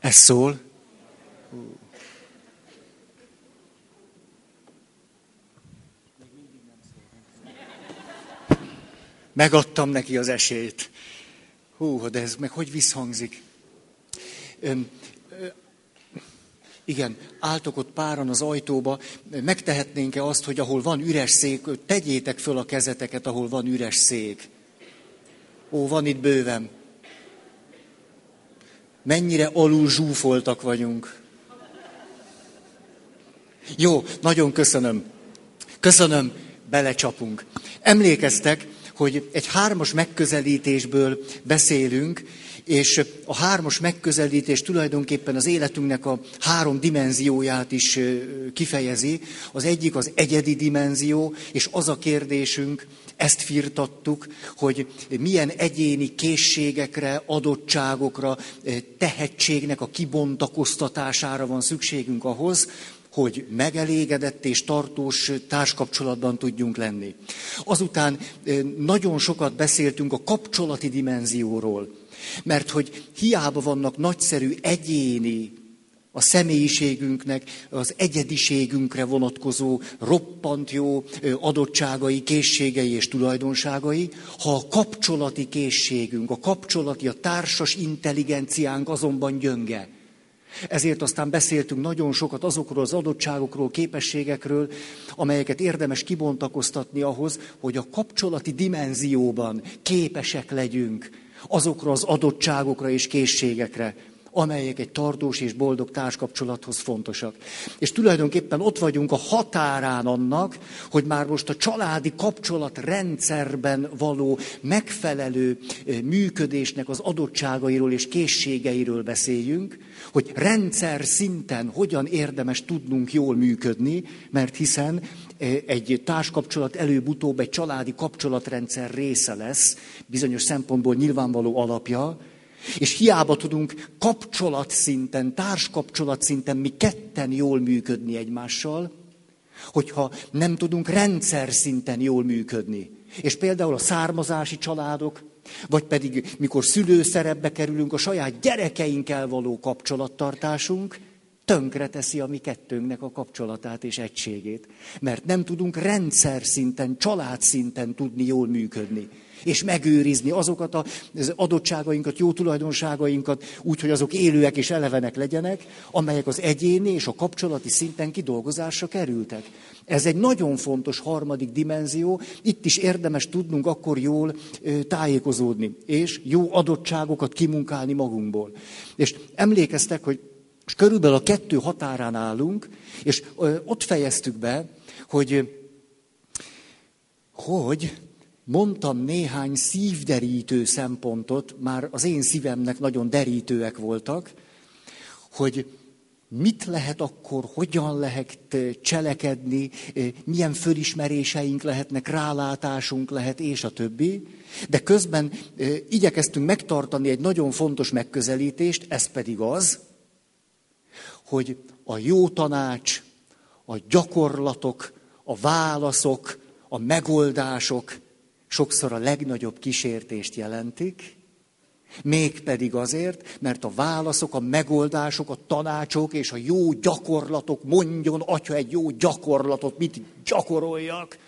Ez szól? Megadtam neki az esélyt. Hú, de ez meg hogy visszhangzik? Öm, igen, álltok ott páran az ajtóba, megtehetnénk-e azt, hogy ahol van üres szék, tegyétek föl a kezeteket, ahol van üres szék. Ó, van itt bőven. Mennyire alul zsúfoltak vagyunk. Jó, nagyon köszönöm. Köszönöm, belecsapunk. Emlékeztek, hogy egy hármas megközelítésből beszélünk, és a hármas megközelítés tulajdonképpen az életünknek a három dimenzióját is kifejezi. Az egyik az egyedi dimenzió, és az a kérdésünk, ezt firtattuk, hogy milyen egyéni készségekre, adottságokra, tehetségnek a kibontakoztatására van szükségünk ahhoz, hogy megelégedett és tartós társkapcsolatban tudjunk lenni. Azután nagyon sokat beszéltünk a kapcsolati dimenzióról, mert hogy hiába vannak nagyszerű egyéni, a személyiségünknek, az egyediségünkre vonatkozó roppant jó adottságai, készségei és tulajdonságai, ha a kapcsolati készségünk, a kapcsolati, a társas intelligenciánk azonban gyönge, ezért aztán beszéltünk nagyon sokat azokról az adottságokról, képességekről, amelyeket érdemes kibontakoztatni ahhoz, hogy a kapcsolati dimenzióban képesek legyünk azokra az adottságokra és készségekre, amelyek egy tartós és boldog társkapcsolathoz fontosak. És tulajdonképpen ott vagyunk a határán annak, hogy már most a családi kapcsolat rendszerben való megfelelő eh, működésnek az adottságairól és készségeiről beszéljünk, hogy rendszer szinten hogyan érdemes tudnunk jól működni, mert hiszen eh, egy társkapcsolat előbb-utóbb egy családi kapcsolatrendszer része lesz, bizonyos szempontból nyilvánvaló alapja, és hiába tudunk kapcsolat szinten, társkapcsolat szinten mi ketten jól működni egymással, hogyha nem tudunk rendszer szinten jól működni. És például a származási családok, vagy pedig mikor szülőszerepbe kerülünk, a saját gyerekeinkkel való kapcsolattartásunk tönkre teszi a mi kettőnknek a kapcsolatát és egységét. Mert nem tudunk rendszer szinten, család szinten tudni jól működni és megőrizni azokat az adottságainkat, jó tulajdonságainkat, úgy, hogy azok élőek és elevenek legyenek, amelyek az egyéni és a kapcsolati szinten kidolgozásra kerültek. Ez egy nagyon fontos harmadik dimenzió, itt is érdemes tudnunk akkor jól tájékozódni, és jó adottságokat kimunkálni magunkból. És emlékeztek, hogy körülbelül a kettő határán állunk, és ott fejeztük be, hogy hogy mondtam néhány szívderítő szempontot, már az én szívemnek nagyon derítőek voltak, hogy mit lehet akkor, hogyan lehet cselekedni, milyen fölismeréseink lehetnek, rálátásunk lehet, és a többi. De közben igyekeztünk megtartani egy nagyon fontos megközelítést, ez pedig az, hogy a jó tanács, a gyakorlatok, a válaszok, a megoldások sokszor a legnagyobb kísértést jelentik, mégpedig azért, mert a válaszok, a megoldások, a tanácsok és a jó gyakorlatok, mondjon atya egy jó gyakorlatot, mit gyakoroljak,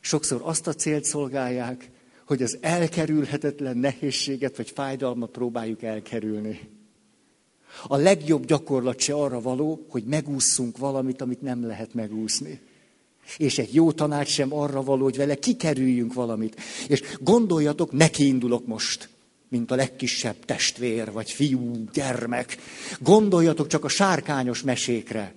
sokszor azt a célt szolgálják, hogy az elkerülhetetlen nehézséget vagy fájdalmat próbáljuk elkerülni. A legjobb gyakorlat se arra való, hogy megúszszunk valamit, amit nem lehet megúszni. És egy jó tanács sem arra való, hogy vele kikerüljünk valamit. És gondoljatok, neki indulok most, mint a legkisebb testvér, vagy fiú, gyermek. Gondoljatok csak a sárkányos mesékre.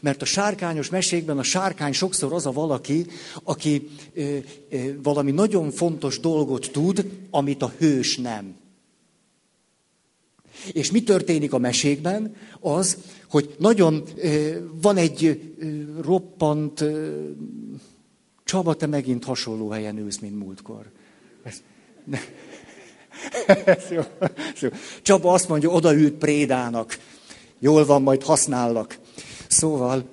Mert a sárkányos mesékben a sárkány sokszor az a valaki, aki ö, ö, valami nagyon fontos dolgot tud, amit a hős nem. És mi történik a mesékben? Az, hogy nagyon van egy roppant... Csaba, te megint hasonló helyen ülsz, mint múltkor. Ez, ne. Ez jó, ez jó. Csaba azt mondja, odaült prédának. Jól van, majd használnak. Szóval,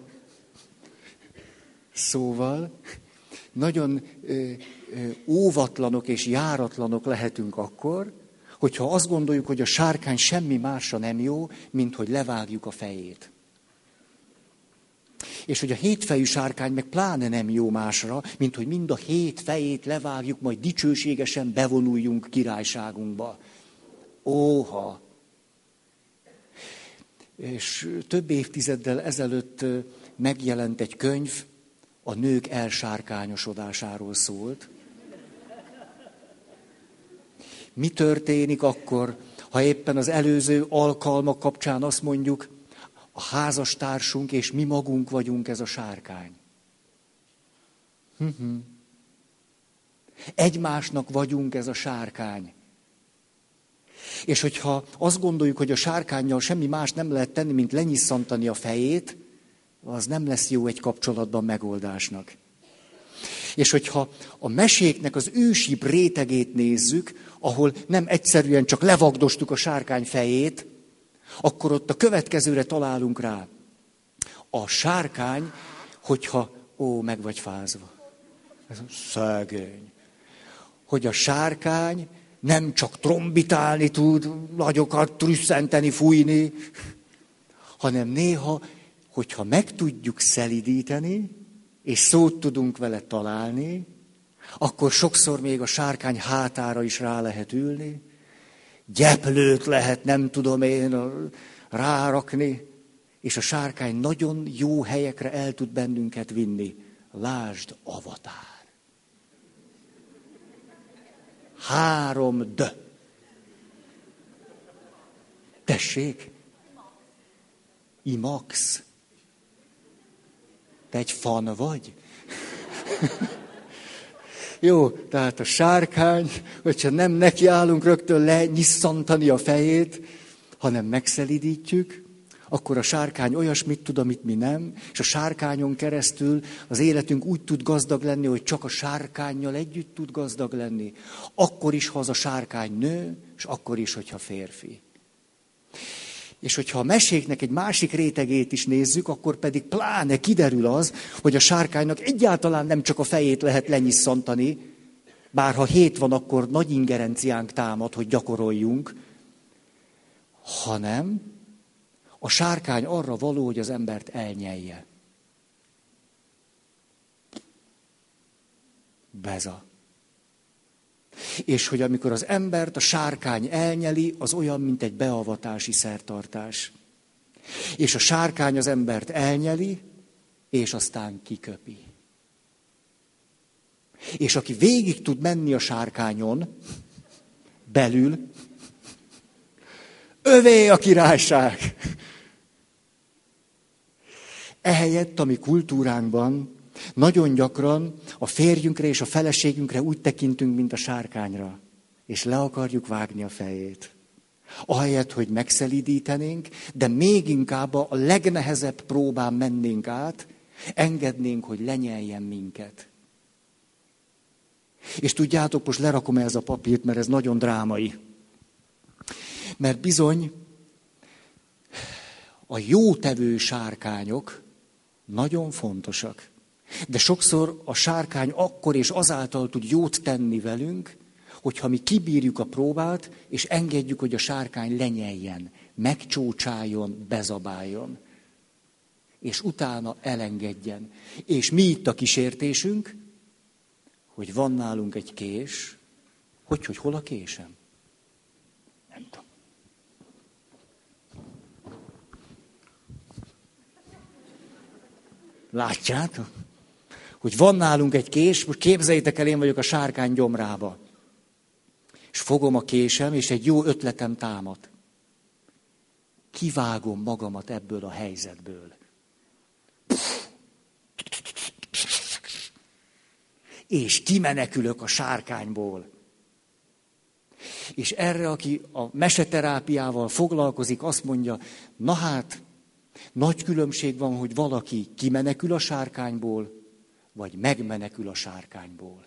szóval, nagyon ö, ö, óvatlanok és járatlanok lehetünk akkor, hogyha azt gondoljuk, hogy a sárkány semmi másra nem jó, mint hogy levágjuk a fejét. És hogy a hétfejű sárkány meg pláne nem jó másra, mint hogy mind a hét fejét levágjuk, majd dicsőségesen bevonuljunk királyságunkba. Óha! És több évtizeddel ezelőtt megjelent egy könyv, a nők elsárkányosodásáról szólt. Mi történik akkor, ha éppen az előző alkalmak kapcsán azt mondjuk, a házastársunk és mi magunk vagyunk ez a sárkány. Egymásnak vagyunk ez a sárkány. És hogyha azt gondoljuk, hogy a sárkányjal semmi más nem lehet tenni, mint lenyisszantani a fejét, az nem lesz jó egy kapcsolatban megoldásnak. És hogyha a meséknek az ősibb rétegét nézzük, ahol nem egyszerűen csak levagdostuk a sárkány fejét, akkor ott a következőre találunk rá. A sárkány, hogyha, ó, meg vagy fázva. Ez szegény. Hogy a sárkány nem csak trombitálni tud, nagyokat trüsszenteni, fújni, hanem néha, hogyha meg tudjuk szelidíteni, és szót tudunk vele találni, akkor sokszor még a sárkány hátára is rá lehet ülni, gyeplőt lehet, nem tudom én, rárakni, és a sárkány nagyon jó helyekre el tud bennünket vinni. Lásd, avatár. Három d. Tessék? Imax. Te egy fan vagy? Jó, tehát a sárkány, hogyha nem nekiállunk rögtön lenyisszantani a fejét, hanem megszelidítjük, akkor a sárkány olyasmit tud, amit mi nem, és a sárkányon keresztül az életünk úgy tud gazdag lenni, hogy csak a sárkányjal együtt tud gazdag lenni. Akkor is, ha az a sárkány nő, és akkor is, hogyha férfi. És hogyha a meséknek egy másik rétegét is nézzük, akkor pedig pláne kiderül az, hogy a sárkánynak egyáltalán nem csak a fejét lehet lenyisszantani, bár ha hét van, akkor nagy ingerenciánk támad, hogy gyakoroljunk, hanem a sárkány arra való, hogy az embert elnyelje. Beza. És hogy amikor az embert a sárkány elnyeli, az olyan, mint egy beavatási szertartás. És a sárkány az embert elnyeli, és aztán kiköpi. És aki végig tud menni a sárkányon, belül, övé a királyság. Ehelyett a mi kultúránkban nagyon gyakran a férjünkre és a feleségünkre úgy tekintünk, mint a sárkányra, és le akarjuk vágni a fejét. Ahelyett, hogy megszelidítenénk, de még inkább a legnehezebb próbán mennénk át, engednénk, hogy lenyeljen minket. És tudjátok, most lerakom ez a papírt, mert ez nagyon drámai. Mert bizony a jótevő sárkányok nagyon fontosak. De sokszor a sárkány akkor és azáltal tud jót tenni velünk, hogyha mi kibírjuk a próbát, és engedjük, hogy a sárkány lenyeljen, megcsócsáljon, bezabáljon. És utána elengedjen. És mi itt a kísértésünk, hogy van nálunk egy kés, hogy, hogy hol a késem? Nem tudom. Látjátok? Hogy van nálunk egy kés, most képzeljétek el, én vagyok a sárkány gyomrába. És fogom a késem, és egy jó ötletem támad. Kivágom magamat ebből a helyzetből. És kimenekülök a sárkányból. És erre, aki a meseterápiával foglalkozik, azt mondja, na hát, nagy különbség van, hogy valaki kimenekül a sárkányból, vagy megmenekül a sárkányból.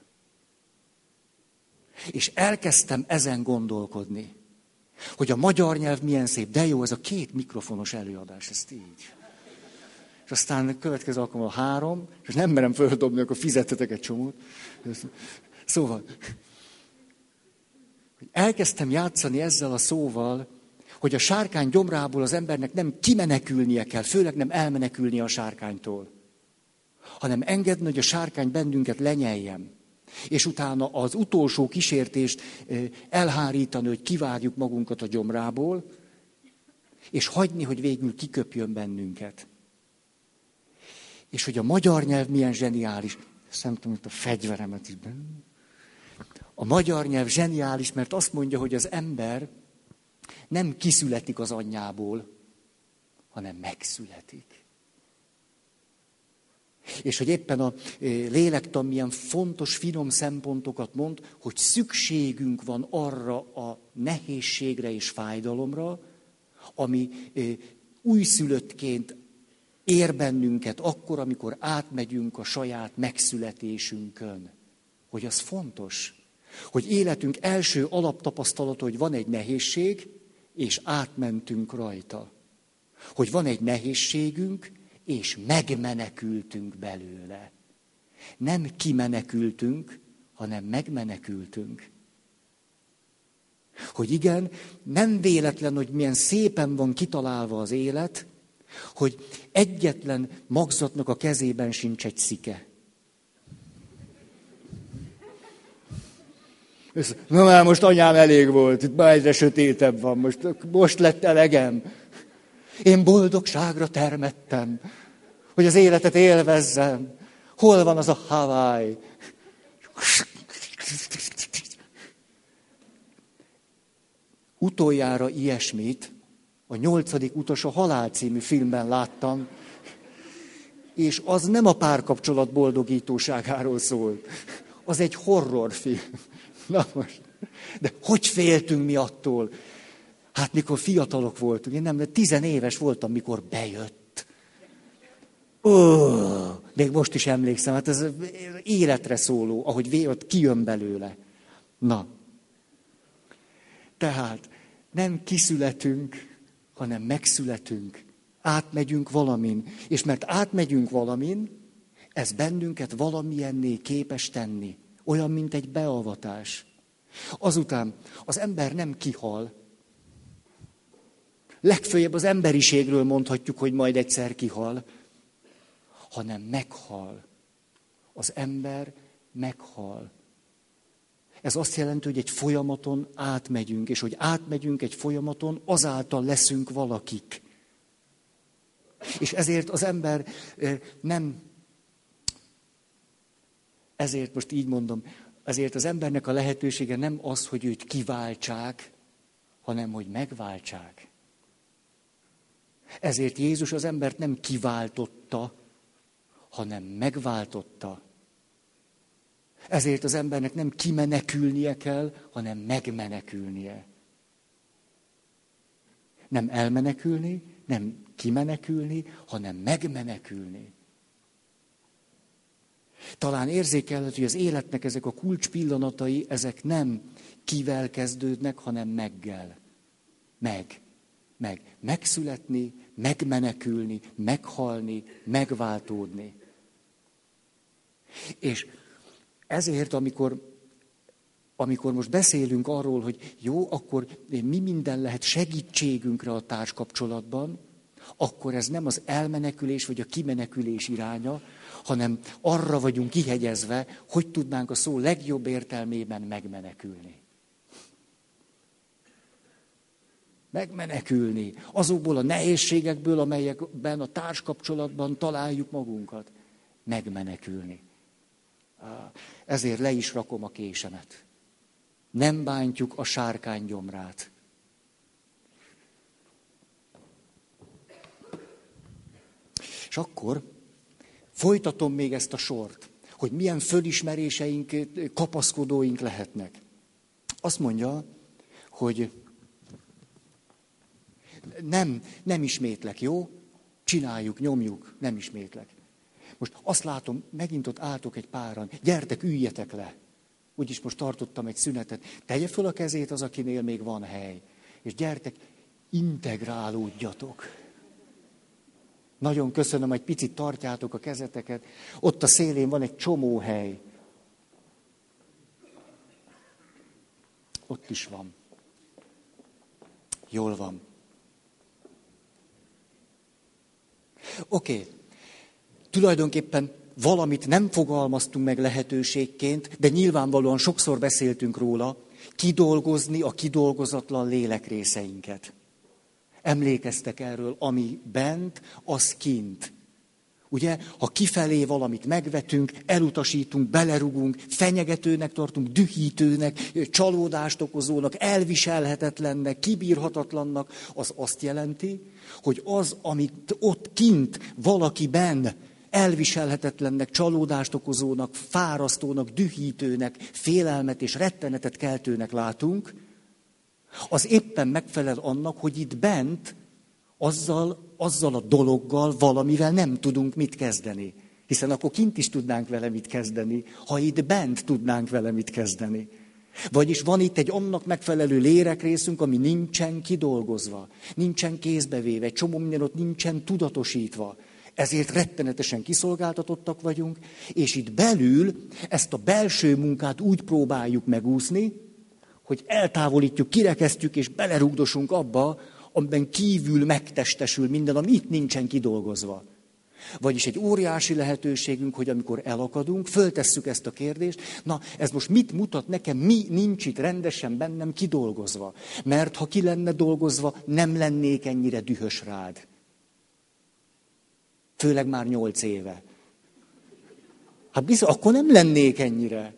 És elkezdtem ezen gondolkodni, hogy a magyar nyelv milyen szép, de jó, ez a két mikrofonos előadás, ezt így. És aztán a következő alkalommal három, és nem merem földobni, akkor fizettetek egy csomót. Szóval, elkezdtem játszani ezzel a szóval, hogy a sárkány gyomrából az embernek nem kimenekülnie kell, főleg nem elmenekülnie a sárkánytól, hanem engedni, hogy a sárkány bennünket lenyeljem. És utána az utolsó kísértést elhárítani, hogy kivágjuk magunkat a gyomrából, és hagyni, hogy végül kiköpjön bennünket. És hogy a magyar nyelv milyen zseniális. Szemtem, hogy a fegyveremet is A magyar nyelv zseniális, mert azt mondja, hogy az ember nem kiszületik az anyjából, hanem megszületik. És hogy éppen a lélektan milyen fontos, finom szempontokat mond, hogy szükségünk van arra a nehézségre és fájdalomra, ami újszülöttként ér bennünket akkor, amikor átmegyünk a saját megszületésünkön. Hogy az fontos. Hogy életünk első alaptapasztalata, hogy van egy nehézség, és átmentünk rajta. Hogy van egy nehézségünk, és megmenekültünk belőle. Nem kimenekültünk, hanem megmenekültünk. Hogy igen, nem véletlen, hogy milyen szépen van kitalálva az élet, hogy egyetlen magzatnak a kezében sincs egy szike. Na már most anyám elég volt, itt már egyre sötétebb van, most, most lett elegem. Én boldogságra termettem, hogy az életet élvezzem. Hol van az a Hawaii? Utoljára ilyesmit a nyolcadik utas a halál című filmben láttam, és az nem a párkapcsolat boldogítóságáról szólt. Az egy horrorfilm. Na most. De hogy féltünk mi attól? Hát mikor fiatalok voltunk, én nem, de tizenéves voltam, mikor bejött. Ó, még most is emlékszem, hát ez életre szóló, ahogy ott kijön belőle. Na. Tehát nem kiszületünk, hanem megszületünk. Átmegyünk valamin. És mert átmegyünk valamin, ez bennünket valamilyenné képes tenni. Olyan, mint egy beavatás. Azután az ember nem kihal. Legfőjebb az emberiségről mondhatjuk, hogy majd egyszer kihal, hanem meghal. Az ember meghal. Ez azt jelenti, hogy egy folyamaton átmegyünk, és hogy átmegyünk egy folyamaton, azáltal leszünk valakik. És ezért az ember nem, ezért most így mondom, ezért az embernek a lehetősége nem az, hogy őt kiváltsák, hanem hogy megváltsák. Ezért Jézus az embert nem kiváltotta, hanem megváltotta. Ezért az embernek nem kimenekülnie kell, hanem megmenekülnie. Nem elmenekülni, nem kimenekülni, hanem megmenekülni. Talán érzékelhet, hogy az életnek ezek a kulcs pillanatai, ezek nem kivel kezdődnek, hanem meggel. Meg. Meg. Megszületni, megmenekülni, meghalni, megváltódni. És ezért, amikor, amikor most beszélünk arról, hogy jó, akkor mi minden lehet segítségünkre a társkapcsolatban, akkor ez nem az elmenekülés vagy a kimenekülés iránya, hanem arra vagyunk kihegyezve, hogy tudnánk a szó legjobb értelmében megmenekülni. Megmenekülni azokból a nehézségekből, amelyekben a társkapcsolatban találjuk magunkat. Megmenekülni. Ezért le is rakom a késemet. Nem bántjuk a sárkány gyomrát. És akkor folytatom még ezt a sort, hogy milyen fölismeréseink, kapaszkodóink lehetnek. Azt mondja, hogy nem, nem ismétlek, jó? Csináljuk, nyomjuk, nem ismétlek. Most azt látom, megint ott álltok egy páran, gyertek, üljetek le. Úgyis most tartottam egy szünetet. Tegye föl a kezét az, akinél még van hely. És gyertek, integrálódjatok. Nagyon köszönöm, hogy picit tartjátok a kezeteket. Ott a szélén van egy csomó hely. ott is van. Jól van. Oké. Tulajdonképpen valamit nem fogalmaztunk meg lehetőségként, de nyilvánvalóan sokszor beszéltünk róla, kidolgozni a kidolgozatlan lélekrészeinket. Emlékeztek erről, ami bent, az kint. Ugye, ha kifelé valamit megvetünk, elutasítunk, belerugunk, fenyegetőnek tartunk, dühítőnek, csalódást okozónak, elviselhetetlennek, kibírhatatlannak, az azt jelenti, hogy az, amit ott kint valakiben elviselhetetlennek, csalódást okozónak, fárasztónak, dühítőnek, félelmet és rettenetet keltőnek látunk, az éppen megfelel annak, hogy itt bent azzal, azzal a dologgal valamivel nem tudunk mit kezdeni. Hiszen akkor kint is tudnánk vele mit kezdeni, ha itt bent tudnánk vele mit kezdeni. Vagyis van itt egy annak megfelelő lérekrészünk, ami nincsen kidolgozva, nincsen kézbevéve, egy csomó minden ott nincsen tudatosítva. Ezért rettenetesen kiszolgáltatottak vagyunk, és itt belül ezt a belső munkát úgy próbáljuk megúszni, hogy eltávolítjuk, kirekesztjük és belerugdosunk abba, amiben kívül megtestesül minden, ami itt nincsen kidolgozva. Vagyis egy óriási lehetőségünk, hogy amikor elakadunk, föltesszük ezt a kérdést, na ez most mit mutat nekem, mi nincs itt rendesen bennem kidolgozva. Mert ha ki lenne dolgozva, nem lennék ennyire dühös rád. Főleg már nyolc éve. Hát bizony, akkor nem lennék ennyire.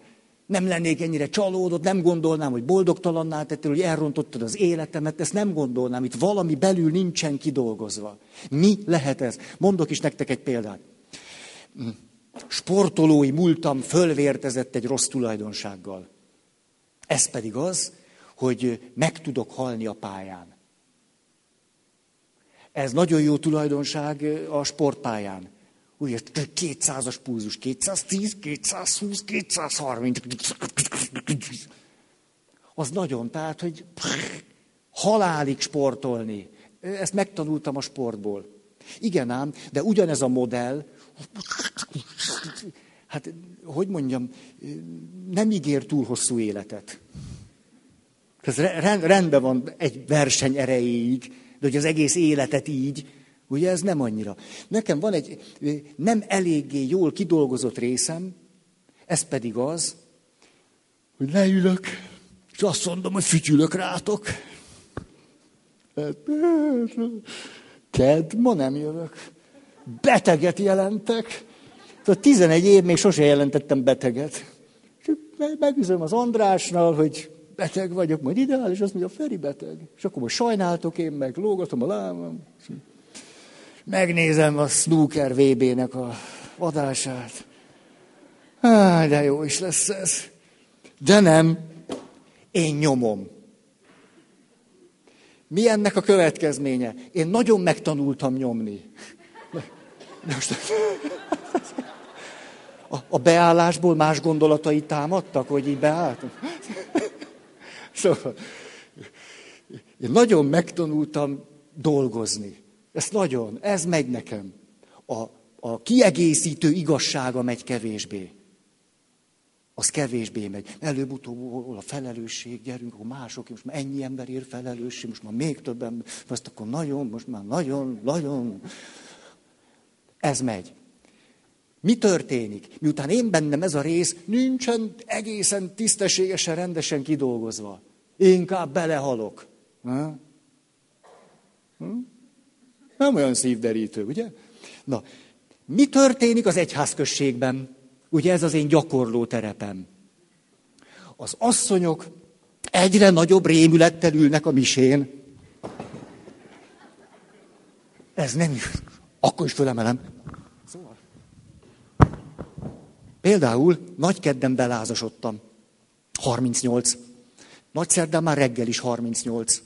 Nem lennék ennyire csalódott, nem gondolnám, hogy boldogtalanná tettél, hogy elrontottad az életemet, ezt nem gondolnám, itt valami belül nincsen kidolgozva. Mi lehet ez? Mondok is nektek egy példát. Hm. Sportolói múltam fölvértezett egy rossz tulajdonsággal. Ez pedig az, hogy meg tudok halni a pályán. Ez nagyon jó tulajdonság a sportpályán. Ugye 200-as púzus, 210, 220, 230. Az nagyon, tehát, hogy halálig sportolni. Ezt megtanultam a sportból. Igen ám, de ugyanez a modell, hát, hogy mondjam, nem ígér túl hosszú életet. Ez rendben van egy verseny erejéig, de hogy az egész életet így, ugye ez nem annyira. Nekem van egy nem eléggé jól kidolgozott részem, ez pedig az, hogy leülök, és azt mondom, hogy fütyülök rátok. Ked, ma nem jövök. Beteget jelentek. Tehát 11 év még sose jelentettem beteget. Megüzöm az Andrásnál, hogy beteg vagyok, majd ideál, és azt mondja, Feri beteg. És akkor most sajnáltok én meg, lógatom a lábam. Megnézem a snooker VB-nek a adását. Á, de jó is lesz ez. De nem, én nyomom. Mi ennek a következménye? Én nagyon megtanultam nyomni. Most, a, a beállásból más gondolatai támadtak, hogy így beálltam? Szóval, én nagyon megtanultam dolgozni. Ez nagyon, ez megy nekem. A, a kiegészítő igazsága megy kevésbé. Az kevésbé megy. Előbb-utóbb a felelősség, gyerünk, akkor mások, most már ennyi ember ér felelősség, most már még több ember, most akkor nagyon, most már nagyon, nagyon. Ez megy. Mi történik? Miután én bennem ez a rész nincsen egészen tisztességesen, rendesen kidolgozva. Inkább belehalok. Ha? Hm? Nem olyan szívderítő, ugye? Na, mi történik az egyházközségben? Ugye ez az én gyakorló terepem. Az asszonyok egyre nagyobb rémülettel ülnek a misén. Ez nem Akkor is fölemelem. Szóval. Például nagy kedden belázasodtam. 38. Nagy szerdán már reggel is 38.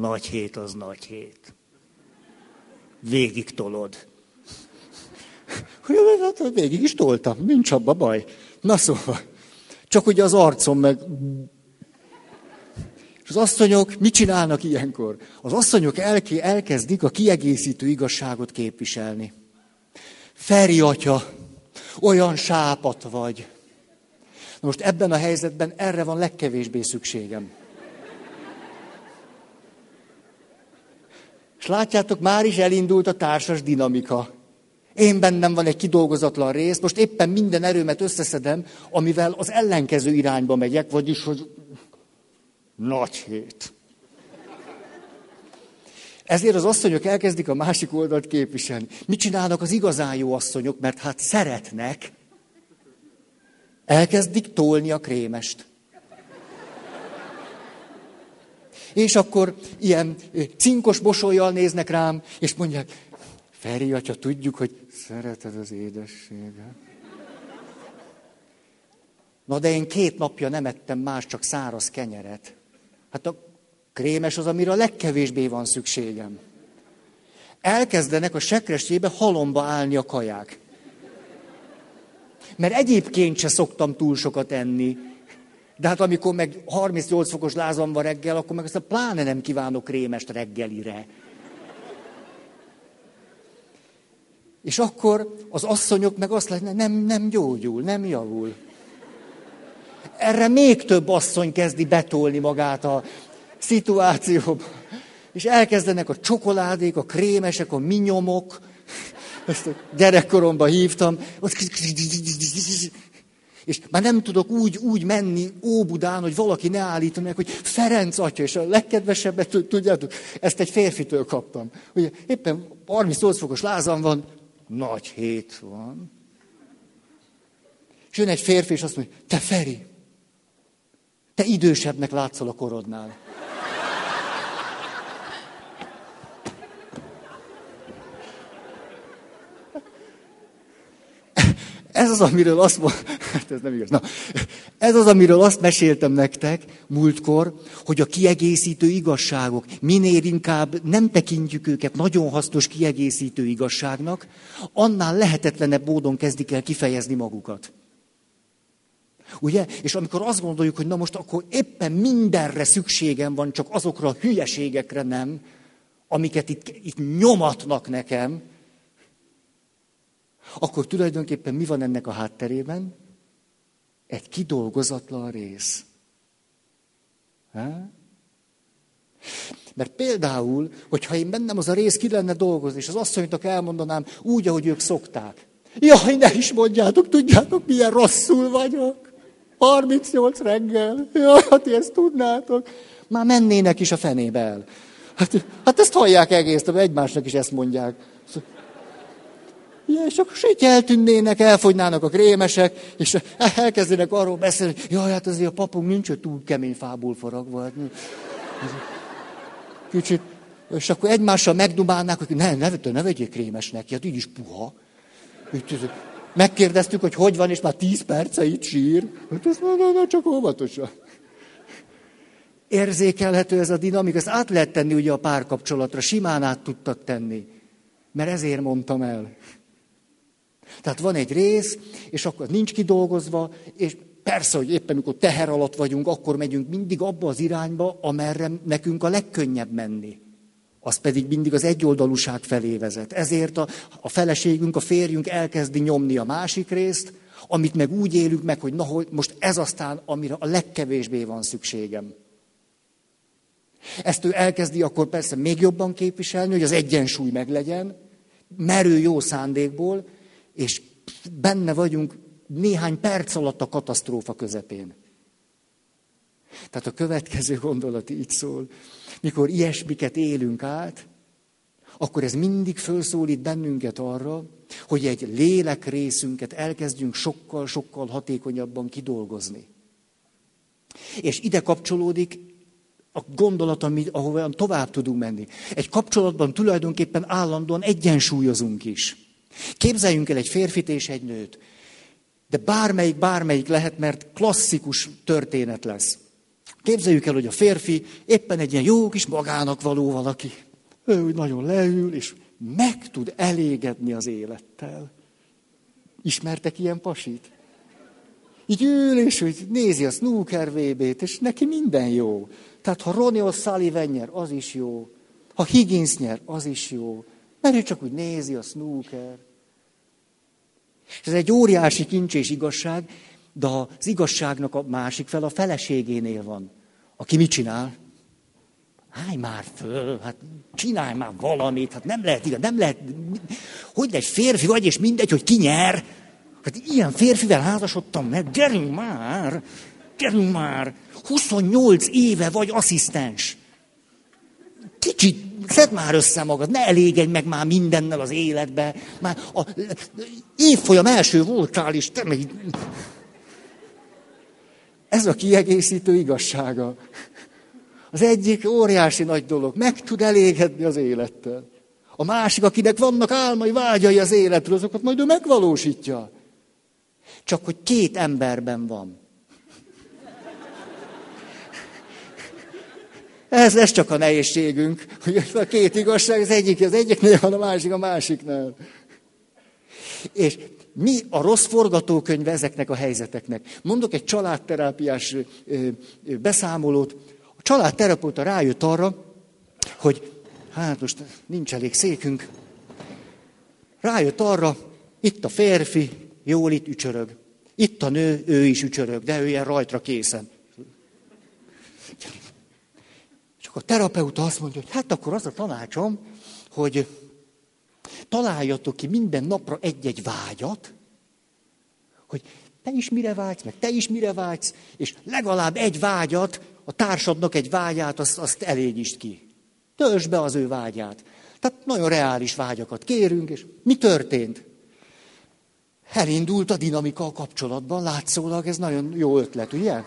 Nagy hét az nagy hét. Végig tolod. Hát végig is toltam, nincs abba baj. Na szóval, csak ugye az arcom meg... És az asszonyok mit csinálnak ilyenkor? Az asszonyok elke, elkezdik a kiegészítő igazságot képviselni. Feri atya, olyan sápat vagy. Na most ebben a helyzetben erre van legkevésbé szükségem. És látjátok, már is elindult a társas dinamika. Én bennem van egy kidolgozatlan rész, most éppen minden erőmet összeszedem, amivel az ellenkező irányba megyek, vagyis, hogy nagy hét. Ezért az asszonyok elkezdik a másik oldalt képviselni. Mit csinálnak az igazán jó asszonyok, mert hát szeretnek. Elkezdik tolni a krémest. És akkor ilyen cinkos mosolyjal néznek rám, és mondják, Feri atya, tudjuk, hogy szereted az édességet. Na de én két napja nem ettem más, csak száraz kenyeret. Hát a krémes az, amire a legkevésbé van szükségem. Elkezdenek a sekresébe halomba állni a kaják. Mert egyébként se szoktam túl sokat enni. De hát amikor meg 38 fokos lázam van reggel, akkor meg ezt pláne nem kívánok krémest reggelire. És akkor az asszonyok meg azt látják, nem, nem gyógyul, nem javul. Erre még több asszony kezdi betolni magát a szituációba. És elkezdenek a csokoládék, a krémesek, a minyomok. Ezt a gyerekkoromban hívtam. És már nem tudok úgy, úgy menni Óbudán, hogy valaki ne állítson meg, hogy Ferenc atya, és a legkedvesebbet, tudjátok, ezt egy férfitől kaptam. Ugye éppen 38 fokos lázam van, nagy hét van. És jön egy férfi, és azt mondja, te Feri, te idősebbnek látszol a korodnál. Ez az, amiről azt hát ez nem igaz. Na, ez az, amiről azt meséltem nektek múltkor, hogy a kiegészítő igazságok, minél inkább nem tekintjük őket nagyon hasznos kiegészítő igazságnak, annál lehetetlenebb módon kezdik el kifejezni magukat. Ugye? És amikor azt gondoljuk, hogy na most akkor éppen mindenre szükségem van, csak azokra a hülyeségekre nem, amiket itt, itt nyomatnak nekem, akkor tulajdonképpen mi van ennek a hátterében? Egy kidolgozatlan rész. Ha? Mert például, hogyha én bennem az a rész ki lenne dolgozni, és az asszonynak elmondanám úgy, ahogy ők szokták. Jaj, ne is mondjátok, tudjátok, milyen rosszul vagyok. 38 reggel. Jaj, hát ezt tudnátok. Már mennének is a fenébe el. Hát, hát ezt hallják egész, egymásnak is ezt mondják. Ja, és akkor így eltűnnének, elfogynának a krémesek, és elkezdenek arról beszélni, hogy jaj, hát azért a papunk nincs hogy túl kemény fából faragva. Hát, kicsit, és akkor egymással megdumálnák, hogy ne, ne, ne vegyék krémesnek, hát így is puha. Megkérdeztük, hogy hogy van, és már tíz perce itt sír. Hát ezt mondom, csak óvatosan. Érzékelhető ez a dinamika, ezt át lehet tenni ugye a párkapcsolatra, simán át tudtak tenni. Mert ezért mondtam el. Tehát van egy rész, és akkor nincs kidolgozva, és persze, hogy éppen mikor teher alatt vagyunk, akkor megyünk mindig abba az irányba, amerre nekünk a legkönnyebb menni. Az pedig mindig az egyoldalúság felé vezet. Ezért a, a feleségünk, a férjünk elkezdi nyomni a másik részt, amit meg úgy élünk meg, hogy na, hogy most ez aztán, amire a legkevésbé van szükségem. Ezt ő elkezdi akkor persze még jobban képviselni, hogy az egyensúly meglegyen, merő jó szándékból, és benne vagyunk néhány perc alatt a katasztrófa közepén. Tehát a következő gondolat így szól, mikor ilyesmiket élünk át, akkor ez mindig felszólít bennünket arra, hogy egy lélek részünket elkezdjünk sokkal-sokkal hatékonyabban kidolgozni. És ide kapcsolódik a gondolat, ahova tovább tudunk menni. Egy kapcsolatban tulajdonképpen állandóan egyensúlyozunk is. Képzeljünk el egy férfit és egy nőt. De bármelyik, bármelyik lehet, mert klasszikus történet lesz. Képzeljük el, hogy a férfi éppen egy ilyen jó kis magának való valaki. Ő úgy nagyon leül, és meg tud elégedni az élettel. Ismertek ilyen pasit? Így ül, és úgy nézi a snooker VB-t, és neki minden jó. Tehát ha Ronnie O'Sullivan nyer, az is jó. Ha Higgins nyer, az is jó. Mert ő csak úgy nézi a snooker. És ez egy óriási kincs és igazság, De az igazságnak a másik fel a feleségénél van. Aki mit csinál? Állj már föl, hát csinálj már valamit, hát nem lehet igaz, nem lehet, hogy egy férfi vagy, és mindegy, hogy ki nyer. Hát ilyen férfivel házasodtam meg, gyerünk már, gyerünk már, 28 éve vagy asszisztens. Kicsit szed már össze magad, ne elégedj meg már mindennel az életbe. Már a évfolyam első voltál is, te meg... Ez a kiegészítő igazsága. Az egyik óriási nagy dolog, meg tud elégedni az élettel. A másik, akinek vannak álmai, vágyai az életről, azokat majd ő megvalósítja. Csak hogy két emberben van. Ez, ez csak a nehézségünk, hogy a két igazság, az egyik az egyiknél van, a másik a másiknál. És mi a rossz forgatókönyve ezeknek a helyzeteknek? Mondok egy családterápiás beszámolót. A családterapeuta rájött arra, hogy hát most nincs elég székünk. Rájött arra, itt a férfi, jól itt ücsörög. Itt a nő, ő is ücsörög, de ő ilyen rajtra készen. És akkor a terapeuta azt mondja, hogy hát akkor az a tanácsom, hogy találjatok ki minden napra egy-egy vágyat, hogy te is mire vágysz, meg te is mire vágysz, és legalább egy vágyat, a társadnak egy vágyát, azt, azt elégítsd ki. Töltsd be az ő vágyát. Tehát nagyon reális vágyakat kérünk, és mi történt? Elindult a dinamika a kapcsolatban, látszólag ez nagyon jó ötlet, ugye?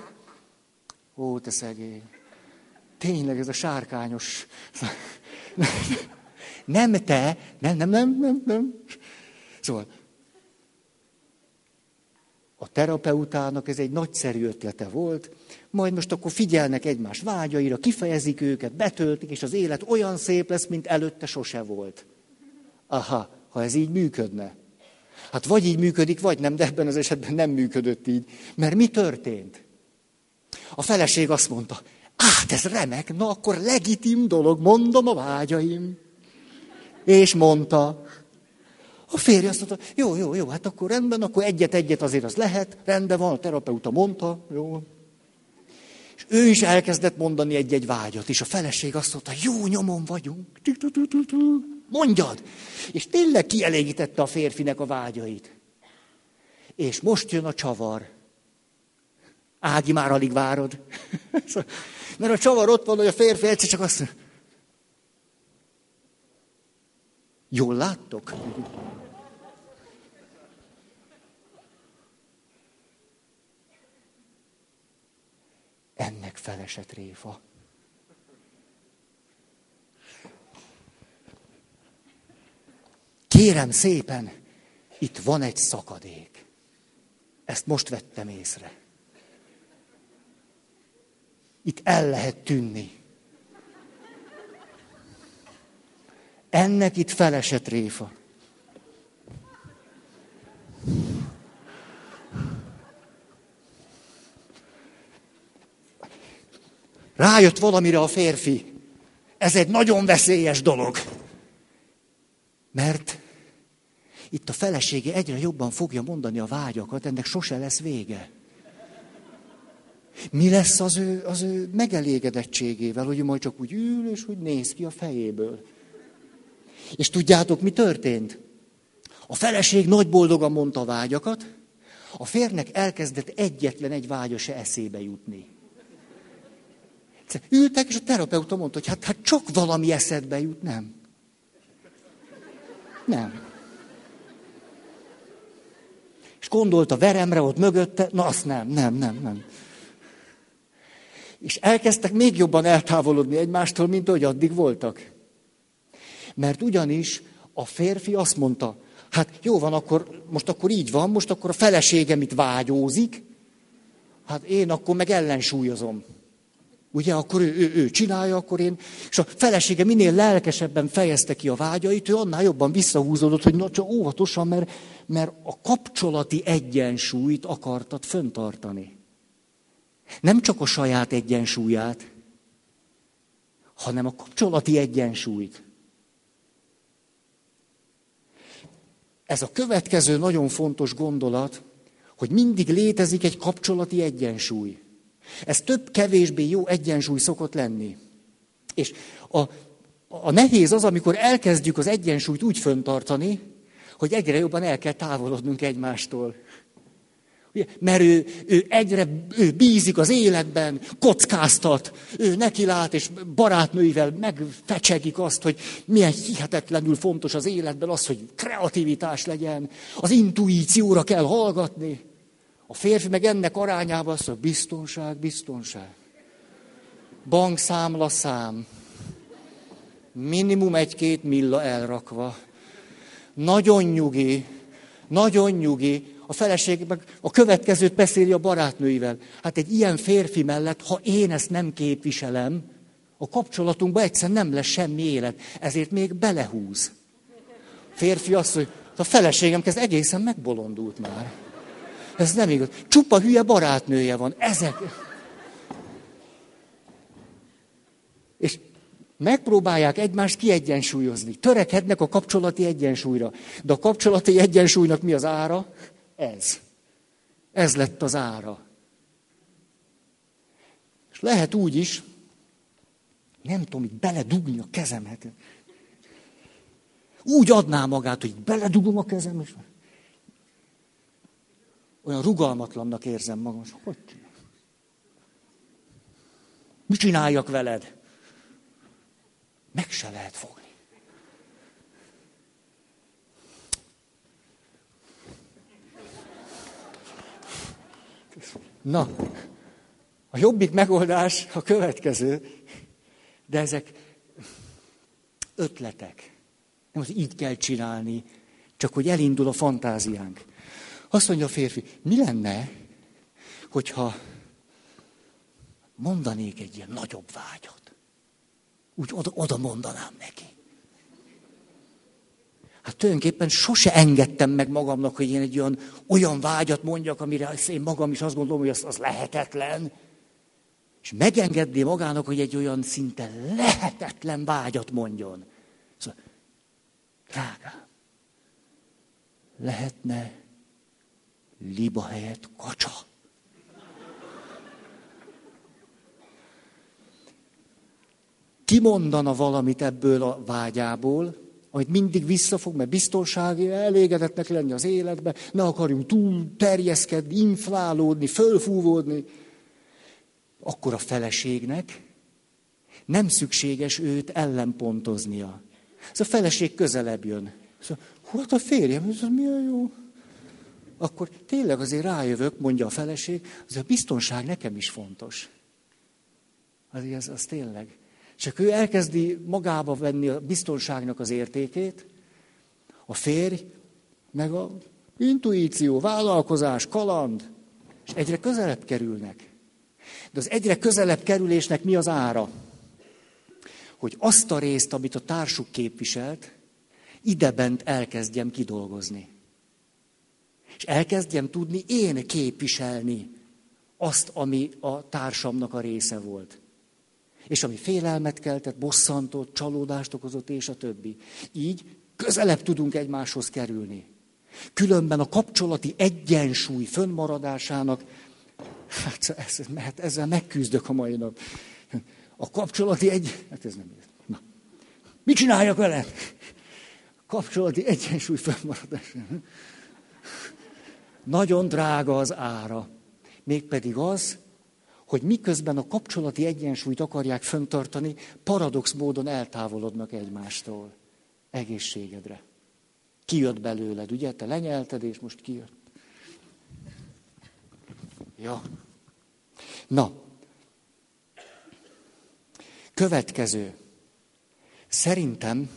Ó, te szegény. Tényleg ez a sárkányos. Nem te, nem, nem, nem, nem, nem. Szóval a terapeutának ez egy nagyszerű ötlete volt, majd most akkor figyelnek egymás vágyaira, kifejezik őket, betöltik, és az élet olyan szép lesz, mint előtte sose volt. Aha, ha ez így működne. Hát vagy így működik, vagy nem, de ebben az esetben nem működött így. Mert mi történt? A feleség azt mondta, hát ez remek, na akkor legitim dolog, mondom a vágyaim. És mondta. A férj azt mondta, jó, jó, jó, hát akkor rendben, akkor egyet-egyet azért az lehet, rendben van, a terapeuta mondta, jó. És ő is elkezdett mondani egy-egy vágyat, és a feleség azt mondta, jó nyomon vagyunk, mondjad. És tényleg kielégítette a férfinek a vágyait. És most jön a csavar. Ági, már alig várod. Mert a csavar ott van, hogy a férfi egyszer csak azt Jól láttok? Ennek felesett réfa. Kérem szépen, itt van egy szakadék. Ezt most vettem észre. Itt el lehet tűnni. Ennek itt felesett réfa. Rájött valamire a férfi. Ez egy nagyon veszélyes dolog. Mert itt a felesége egyre jobban fogja mondani a vágyakat, ennek sose lesz vége. Mi lesz az ő, az ő megelégedettségével, hogy majd csak úgy ül, és úgy néz ki a fejéből. És tudjátok, mi történt? A feleség nagy boldogan mondta a vágyakat, a férnek elkezdett egyetlen egy vágya se eszébe jutni. Ültek, és a terapeuta mondta, hogy hát, hát csak valami eszedbe jut, nem. Nem. És gondolt a veremre ott mögötte, na azt nem, nem, nem, nem. És elkezdtek még jobban eltávolodni egymástól, mint ahogy addig voltak. Mert ugyanis a férfi azt mondta, hát jó van, akkor most akkor így van, most akkor a feleségem itt vágyózik, hát én akkor meg ellensúlyozom. Ugye, akkor ő, ő, ő csinálja, akkor én... És a felesége minél lelkesebben fejezte ki a vágyait, ő annál jobban visszahúzódott, hogy na, csak óvatosan, mert, mert a kapcsolati egyensúlyt akartad föntartani. Nem csak a saját egyensúlyát, hanem a kapcsolati egyensúlyt. Ez a következő nagyon fontos gondolat, hogy mindig létezik egy kapcsolati egyensúly. Ez több-kevésbé jó egyensúly szokott lenni. És a, a nehéz az, amikor elkezdjük az egyensúlyt úgy föntartani, hogy egyre jobban el kell távolodnunk egymástól. Ugye? Mert ő, ő egyre ő bízik az életben, kockáztat, ő neki lát, és barátnőivel megfecsegik azt, hogy milyen hihetetlenül fontos az életben az, hogy kreativitás legyen, az intuícióra kell hallgatni. A férfi meg ennek arányában azt mondja, biztonság, biztonság. Bankszámla szám. Minimum egy-két milla elrakva. Nagyon nyugi, nagyon nyugi, a feleség meg a következőt beszéli a barátnőivel. Hát egy ilyen férfi mellett, ha én ezt nem képviselem, a kapcsolatunkban egyszer nem lesz semmi élet. Ezért még belehúz. Férfi azt, hogy a feleségem kezd egészen megbolondult már. Ez nem igaz. Csupa hülye barátnője van. Ezek. És megpróbálják egymást kiegyensúlyozni. Törekednek a kapcsolati egyensúlyra. De a kapcsolati egyensúlynak mi az ára? Ez. Ez lett az ára. És lehet úgy is, nem tudom, hogy beledugni a kezemet. Úgy adná magát, hogy beledugom a kezem, és olyan rugalmatlannak érzem magam. Hogy Mit csináljak veled? Meg se lehet fogni. Na, a jobbik megoldás a következő, de ezek ötletek. Nem, hogy így kell csinálni, csak hogy elindul a fantáziánk. Azt mondja a férfi, mi lenne, hogyha mondanék egy ilyen nagyobb vágyat? Úgy oda, oda mondanám neki. Hát tulajdonképpen sose engedtem meg magamnak, hogy én egy olyan, olyan vágyat mondjak, amire én magam is azt gondolom, hogy az, az lehetetlen. És megengedni magának, hogy egy olyan szinte lehetetlen vágyat mondjon. Szóval, drágám, lehetne liba helyett kacsa. Kimondana valamit ebből a vágyából, amit mindig visszafog, mert biztonsági, elégedetnek lenni az életbe, ne akarjunk túl terjeszkedni, inflálódni, fölfúvódni, akkor a feleségnek nem szükséges őt ellenpontoznia. Ez a feleség közelebb jön. Szóval, hú, hát a férjem, ez milyen jó. Akkor tényleg azért rájövök, mondja a feleség, az a biztonság nekem is fontos. Az, az, az tényleg. Csak ő elkezdi magába venni a biztonságnak az értékét, a férj, meg a intuíció, vállalkozás, kaland, és egyre közelebb kerülnek. De az egyre közelebb kerülésnek mi az ára? Hogy azt a részt, amit a társuk képviselt, idebent elkezdjem kidolgozni. És elkezdjem tudni én képviselni azt, ami a társamnak a része volt és ami félelmet keltett, bosszantott, csalódást okozott, és a többi. Így közelebb tudunk egymáshoz kerülni. Különben a kapcsolati egyensúly fönnmaradásának, hát ez, mert ezzel megküzdök a mai nap. A kapcsolati egy... Hát ez nem Na. Mit csináljak vele? Kapcsolati egyensúly fönnmaradása. Nagyon drága az ára. Mégpedig az, hogy miközben a kapcsolati egyensúlyt akarják föntartani, paradox módon eltávolodnak egymástól. Egészségedre. Kijött belőled, ugye? Te lenyelted, és most kijött. Ja. Na. Következő. Szerintem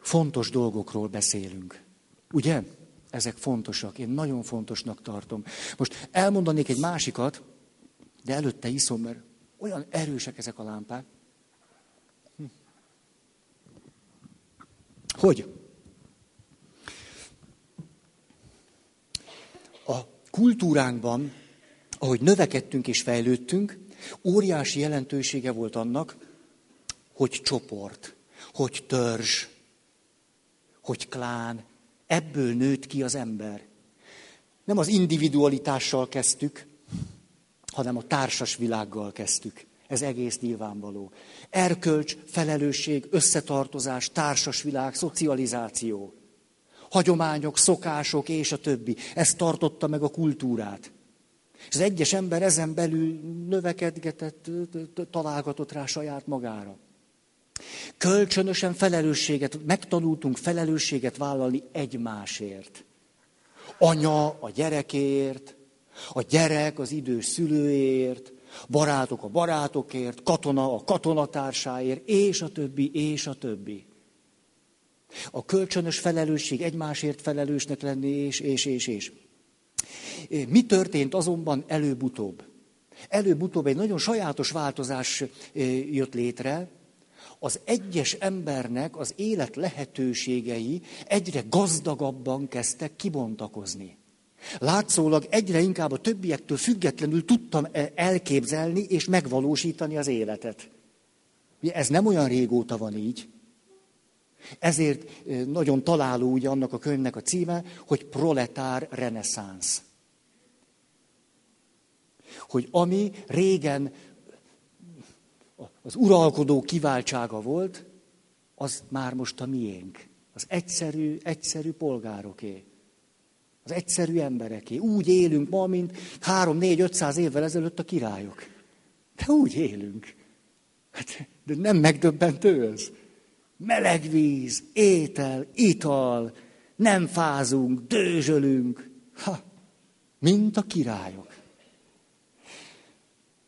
fontos dolgokról beszélünk. Ugye? Ezek fontosak. Én nagyon fontosnak tartom. Most elmondanék egy másikat, de előtte iszom, mert olyan erősek ezek a lámpák. Hm. Hogy? A kultúránkban, ahogy növekedtünk és fejlődtünk, óriási jelentősége volt annak, hogy csoport, hogy törzs, hogy klán, ebből nőtt ki az ember. nem az individualitással kezdtük, hanem a társas világgal kezdtük. Ez egész nyilvánvaló. Erkölcs, felelősség, összetartozás, társas világ, szocializáció. Hagyományok, szokások és a többi. Ez tartotta meg a kultúrát. És az egyes ember ezen belül növekedgetett, találgatott rá saját magára. Kölcsönösen felelősséget, megtanultunk felelősséget vállalni egymásért. Anya a gyerekért, a gyerek az idős szülőért, barátok a barátokért, katona a katonatársáért, és a többi, és a többi. A kölcsönös felelősség, egymásért felelősnek lenni, és, és, és, és. Mi történt azonban előbb-utóbb? Előbb-utóbb egy nagyon sajátos változás jött létre. Az egyes embernek az élet lehetőségei egyre gazdagabban kezdtek kibontakozni. Látszólag egyre inkább a többiektől függetlenül tudtam elképzelni és megvalósítani az életet. Ez nem olyan régóta van így. Ezért nagyon találó ugye annak a könyvnek a címe, hogy proletár reneszánsz. Hogy ami régen az uralkodó kiváltsága volt, az már most a miénk. Az egyszerű, egyszerű polgároké. Az egyszerű embereké. Úgy élünk ma, mint három, négy, ötszáz évvel ezelőtt a királyok. De úgy élünk. Hát, de nem megdöbbentő ez. Meleg víz, étel, ital, nem fázunk, dőzsölünk. Ha, mint a királyok.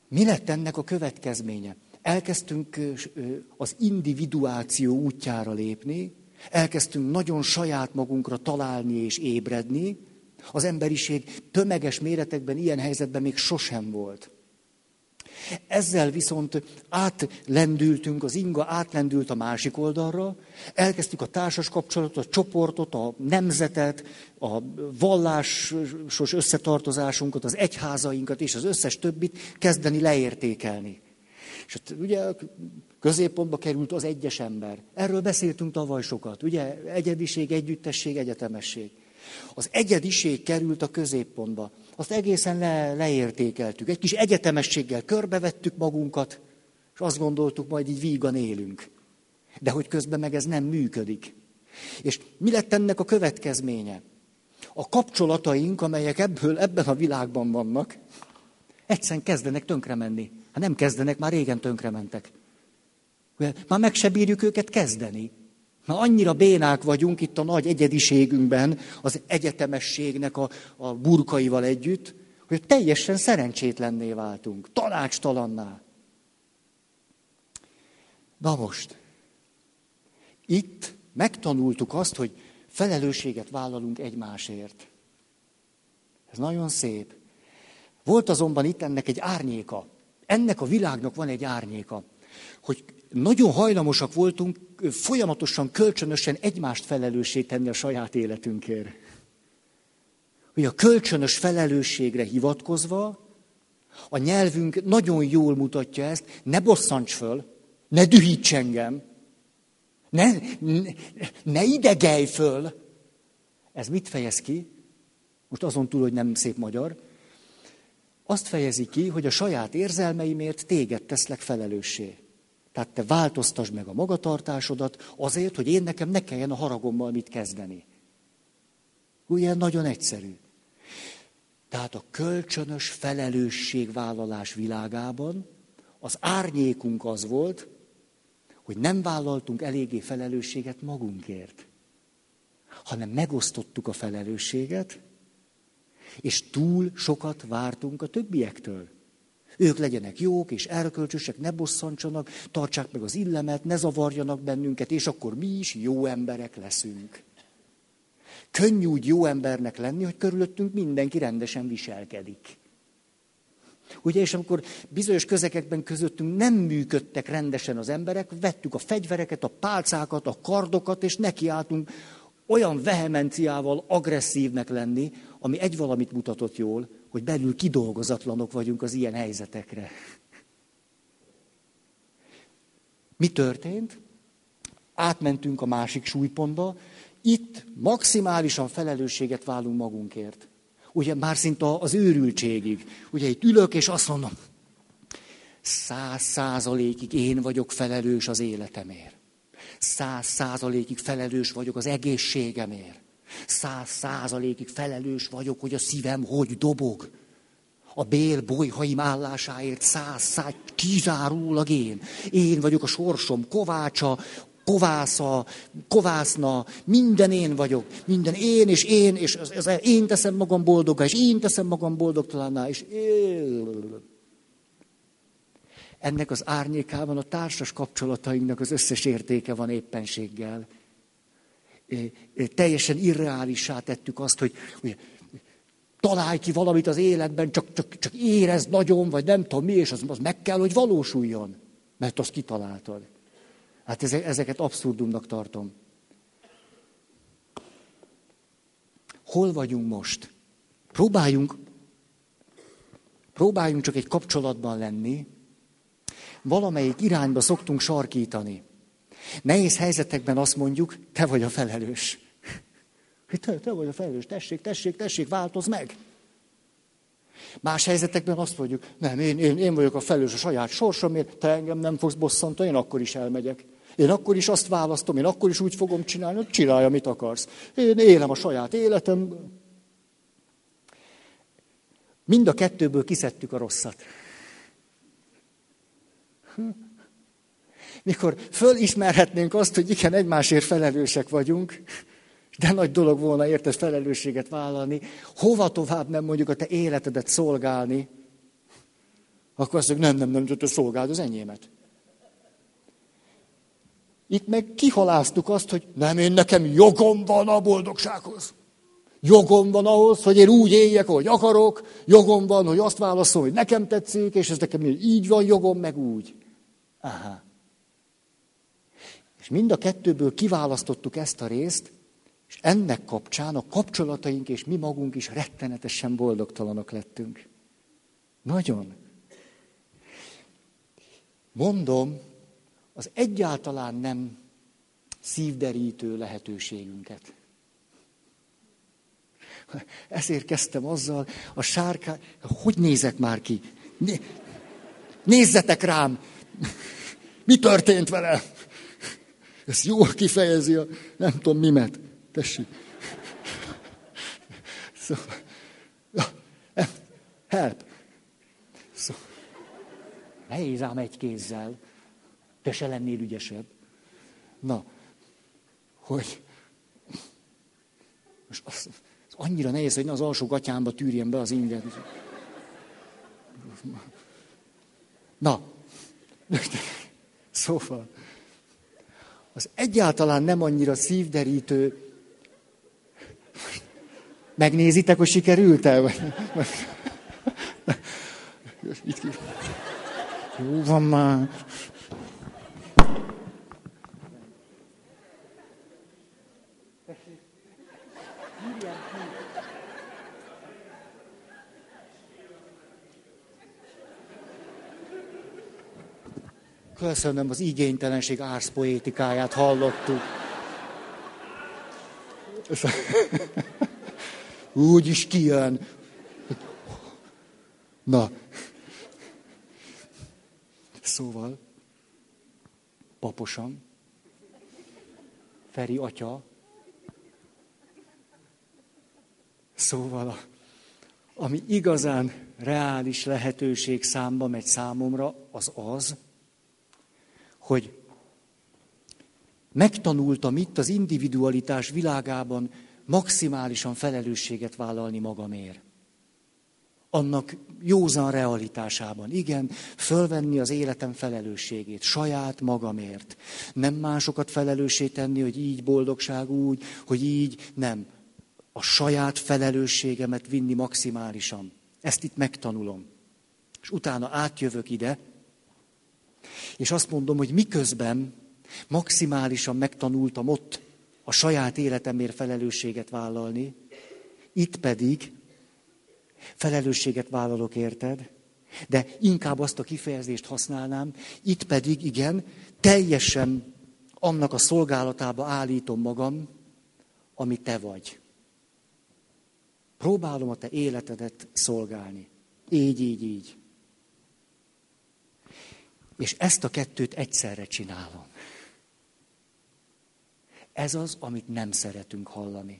Mi lett ennek a következménye? Elkezdtünk az individuáció útjára lépni, elkezdtünk nagyon saját magunkra találni és ébredni. Az emberiség tömeges méretekben ilyen helyzetben még sosem volt. Ezzel viszont átlendültünk, az inga átlendült a másik oldalra, elkezdtük a társas kapcsolatot, a csoportot, a nemzetet, a vallásos összetartozásunkat, az egyházainkat és az összes többit kezdeni leértékelni. És ott ugye középpontba került az egyes ember. Erről beszéltünk tavaly sokat, ugye? Egyediség, együttesség, egyetemesség. Az egyediség került a középpontba. Azt egészen le, leértékeltük. Egy kis egyetemességgel körbevettük magunkat, és azt gondoltuk, majd így vígan élünk. De hogy közben meg ez nem működik. És mi lett ennek a következménye? A kapcsolataink, amelyek ebből, ebben a világban vannak, egyszerűen kezdenek tönkre menni. Ha nem kezdenek, már régen tönkre mentek. Már meg se bírjuk őket kezdeni. Na annyira bénák vagyunk itt a nagy egyediségünkben, az egyetemességnek a, a burkaival együtt, hogy teljesen szerencsétlenné váltunk, tanácstalanná. Na most, itt megtanultuk azt, hogy felelősséget vállalunk egymásért. Ez nagyon szép. Volt azonban itt ennek egy árnyéka. Ennek a világnak van egy árnyéka, hogy nagyon hajlamosak voltunk folyamatosan, kölcsönösen egymást felelőssé tenni a saját életünkért. Hogy a kölcsönös felelősségre hivatkozva, a nyelvünk nagyon jól mutatja ezt, ne bosszants föl, ne dühíts engem, ne, ne, ne idegelj föl. Ez mit fejez ki? Most azon túl, hogy nem szép magyar. Azt fejezi ki, hogy a saját érzelmeimért téged teszlek felelőssé. Tehát te változtasd meg a magatartásodat azért, hogy én nekem ne kelljen a haragommal mit kezdeni. Ugye nagyon egyszerű. Tehát a kölcsönös felelősségvállalás világában az árnyékunk az volt, hogy nem vállaltunk eléggé felelősséget magunkért, hanem megosztottuk a felelősséget, és túl sokat vártunk a többiektől. Ők legyenek jók és erkölcsösek, ne bosszantsanak, tartsák meg az illemet, ne zavarjanak bennünket, és akkor mi is jó emberek leszünk. Könnyű úgy jó embernek lenni, hogy körülöttünk mindenki rendesen viselkedik. Ugye, és amikor bizonyos közekekben közöttünk nem működtek rendesen az emberek, vettük a fegyvereket, a pálcákat, a kardokat, és nekiálltunk olyan vehemenciával agresszívnek lenni, ami egy valamit mutatott jól, hogy belül kidolgozatlanok vagyunk az ilyen helyzetekre. Mi történt? Átmentünk a másik súlypontba, itt maximálisan felelősséget válunk magunkért. Ugye már szinte az őrültségig. Ugye itt ülök, és azt mondom, száz százalékig én vagyok felelős az életemért. Száz százalékig felelős vagyok az egészségemért. Száz százalékig felelős vagyok, hogy a szívem hogy dobog. A bél bolyhaim állásáért száz száz, kizárólag én. Én vagyok a sorsom kovácsa, kovásza, kovászna, minden én vagyok, minden én, és én, és ez, ez, én teszem magam boldogá, és én teszem magam boldogtalanná, és ennek az árnyékában a társas kapcsolatainknak az összes értéke van éppenséggel. Teljesen irreálissá tettük azt, hogy, találj ki valamit az életben, csak, csak, csak érezd nagyon, vagy nem tudom mi, és az, az meg kell, hogy valósuljon, mert azt kitaláltad. Hát ezeket abszurdumnak tartom. Hol vagyunk most? Próbáljunk, próbáljunk csak egy kapcsolatban lenni, valamelyik irányba szoktunk sarkítani. Nehéz helyzetekben azt mondjuk, te vagy a felelős. Te, te vagy a felelős, tessék, tessék, tessék, változ meg. Más helyzetekben azt mondjuk, nem, én, én, én vagyok a felelős a saját sorsomért, te engem nem fogsz bosszantani, én akkor is elmegyek. Én akkor is azt választom, én akkor is úgy fogom csinálni, hogy csinálja, amit akarsz. Én élem a saját életem. Mind a kettőből kiszedtük a rosszat. Mikor fölismerhetnénk azt, hogy igen, egymásért felelősek vagyunk, de nagy dolog volna érted felelősséget vállalni, hova tovább nem mondjuk a te életedet szolgálni, akkor azt mondjuk, nem, nem, nem, te szolgáld az enyémet. Itt meg kihaláztuk azt, hogy nem, én nekem jogom van a boldogsághoz. Jogom van ahhoz, hogy én úgy éljek, ahogy akarok, jogom van, hogy azt válaszol, hogy nekem tetszik, és ez nekem így van jogom, meg úgy. Aha. Mind a kettőből kiválasztottuk ezt a részt, és ennek kapcsán a kapcsolataink és mi magunk is rettenetesen boldogtalanok lettünk. Nagyon. Mondom, az egyáltalán nem szívderítő lehetőségünket. Ezért kezdtem azzal, a sárkány, hogy nézek már ki? Nézzetek rám! Mi történt vele? Ez jól kifejezi a nem tudom mimet. Tessék. Szóval, help. Szóval, nehéz ám egy kézzel. Te se lennél ügyesebb. Na, hogy most az, az annyira nehéz, hogy ne az alsó gatyámba tűrjem be az inget. Na, szóval, az egyáltalán nem annyira szívderítő. Megnézitek, hogy sikerült-e? Jó van már. Köszönöm, az igénytelenség árszpoétikáját hallottuk. Úgy is kijön. Na. Szóval, paposan, Feri atya, szóval, ami igazán reális lehetőség számba megy számomra, az az, hogy megtanultam itt az individualitás világában maximálisan felelősséget vállalni magamért. Annak józan realitásában. Igen, fölvenni az életem felelősségét, saját magamért. Nem másokat felelőssé tenni, hogy így boldogság úgy, hogy így nem. A saját felelősségemet vinni maximálisan. Ezt itt megtanulom. És utána átjövök ide, és azt mondom, hogy miközben maximálisan megtanultam ott a saját életemért felelősséget vállalni, itt pedig felelősséget vállalok, érted? De inkább azt a kifejezést használnám, itt pedig igen, teljesen annak a szolgálatába állítom magam, ami te vagy. Próbálom a te életedet szolgálni. Így, így, így. És ezt a kettőt egyszerre csinálom. Ez az, amit nem szeretünk hallani.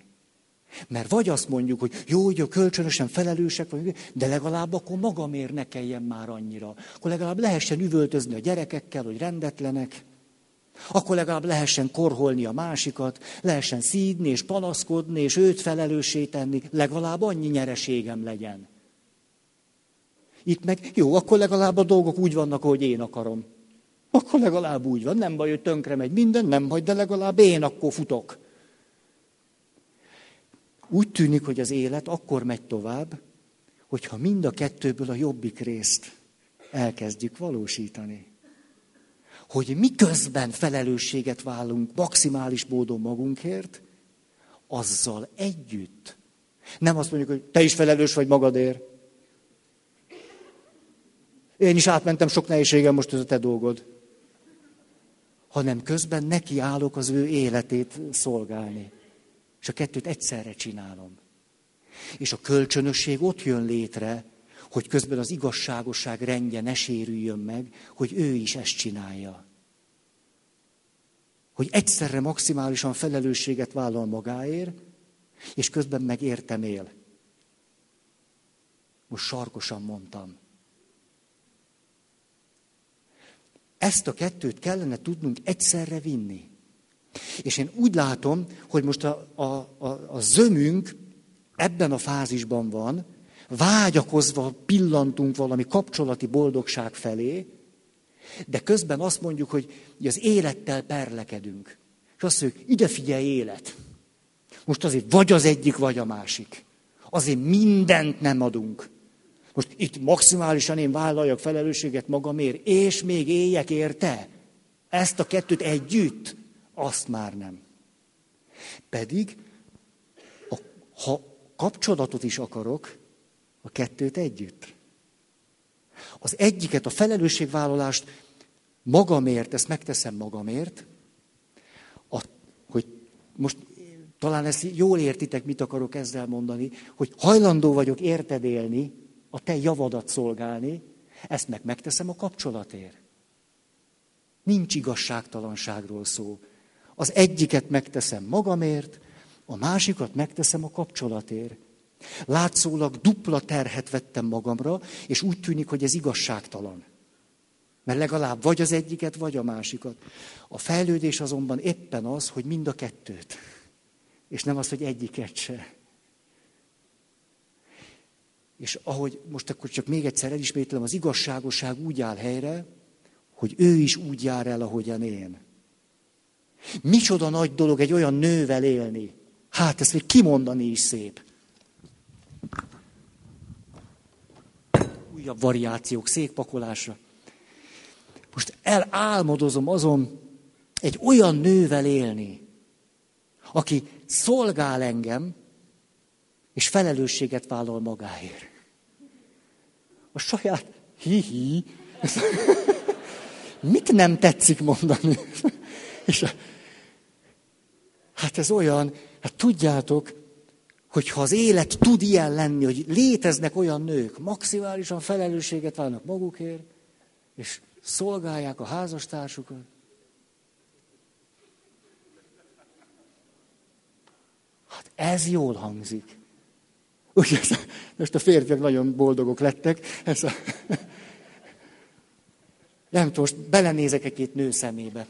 Mert vagy azt mondjuk, hogy jó, hogy kölcsönösen felelősek vagyunk, de legalább akkor magamért ne kelljen már annyira. Akkor legalább lehessen üvöltözni a gyerekekkel, hogy rendetlenek. Akkor legalább lehessen korholni a másikat, lehessen szídni és panaszkodni, és őt felelőssé tenni, legalább annyi nyereségem legyen. Itt meg, jó, akkor legalább a dolgok úgy vannak, ahogy én akarom. Akkor legalább úgy van, nem baj, hogy tönkre megy minden, nem baj, de legalább én akkor futok. Úgy tűnik, hogy az élet akkor megy tovább, hogyha mind a kettőből a jobbik részt elkezdjük valósítani. Hogy miközben felelősséget vállunk maximális módon magunkért, azzal együtt. Nem azt mondjuk, hogy te is felelős vagy magadért. Én is átmentem sok nehézségem, most ez a te dolgod. Hanem közben nekiállok az ő életét szolgálni. És a kettőt egyszerre csinálom. És a kölcsönösség ott jön létre, hogy közben az igazságosság rendje ne sérüljön meg, hogy ő is ezt csinálja. Hogy egyszerre maximálisan felelősséget vállal magáért, és közben meg értem él. Most sarkosan mondtam. Ezt a kettőt kellene tudnunk egyszerre vinni. És én úgy látom, hogy most a, a, a, a zömünk ebben a fázisban van, vágyakozva pillantunk valami kapcsolati boldogság felé, de közben azt mondjuk, hogy az élettel perlekedünk. És azt mondjuk, ide figyelj élet. Most azért vagy az egyik, vagy a másik. Azért mindent nem adunk. Most itt maximálisan én vállaljak felelősséget magamért, és még éljek érte. Ezt a kettőt együtt, azt már nem. Pedig, ha kapcsolatot is akarok, a kettőt együtt. Az egyiket, a felelősségvállalást magamért, ezt megteszem magamért, a, hogy most talán ezt jól értitek, mit akarok ezzel mondani, hogy hajlandó vagyok érted élni, a te javadat szolgálni, ezt meg megteszem a kapcsolatért. Nincs igazságtalanságról szó. Az egyiket megteszem magamért, a másikat megteszem a kapcsolatért. Látszólag dupla terhet vettem magamra, és úgy tűnik, hogy ez igazságtalan. Mert legalább vagy az egyiket, vagy a másikat. A fejlődés azonban éppen az, hogy mind a kettőt. És nem az, hogy egyiket se. És ahogy most akkor csak még egyszer elismétlem, az igazságosság úgy áll helyre, hogy ő is úgy jár el, ahogyan én. Micsoda nagy dolog egy olyan nővel élni. Hát ezt még kimondani is szép. Újabb variációk székpakolásra. Most elálmodozom azon egy olyan nővel élni, aki szolgál engem, és felelősséget vállal magáért. A saját hi-hi. Mit nem tetszik mondani? És hát ez olyan, hát tudjátok, hogy ha az élet tud ilyen lenni, hogy léteznek olyan nők, maximálisan felelősséget válnak magukért, és szolgálják a házastársukat. Hát ez jól hangzik. Ugye, most a férfiak nagyon boldogok lettek. Ez a... Nem tudom, most belenézek egy két nő szemébe.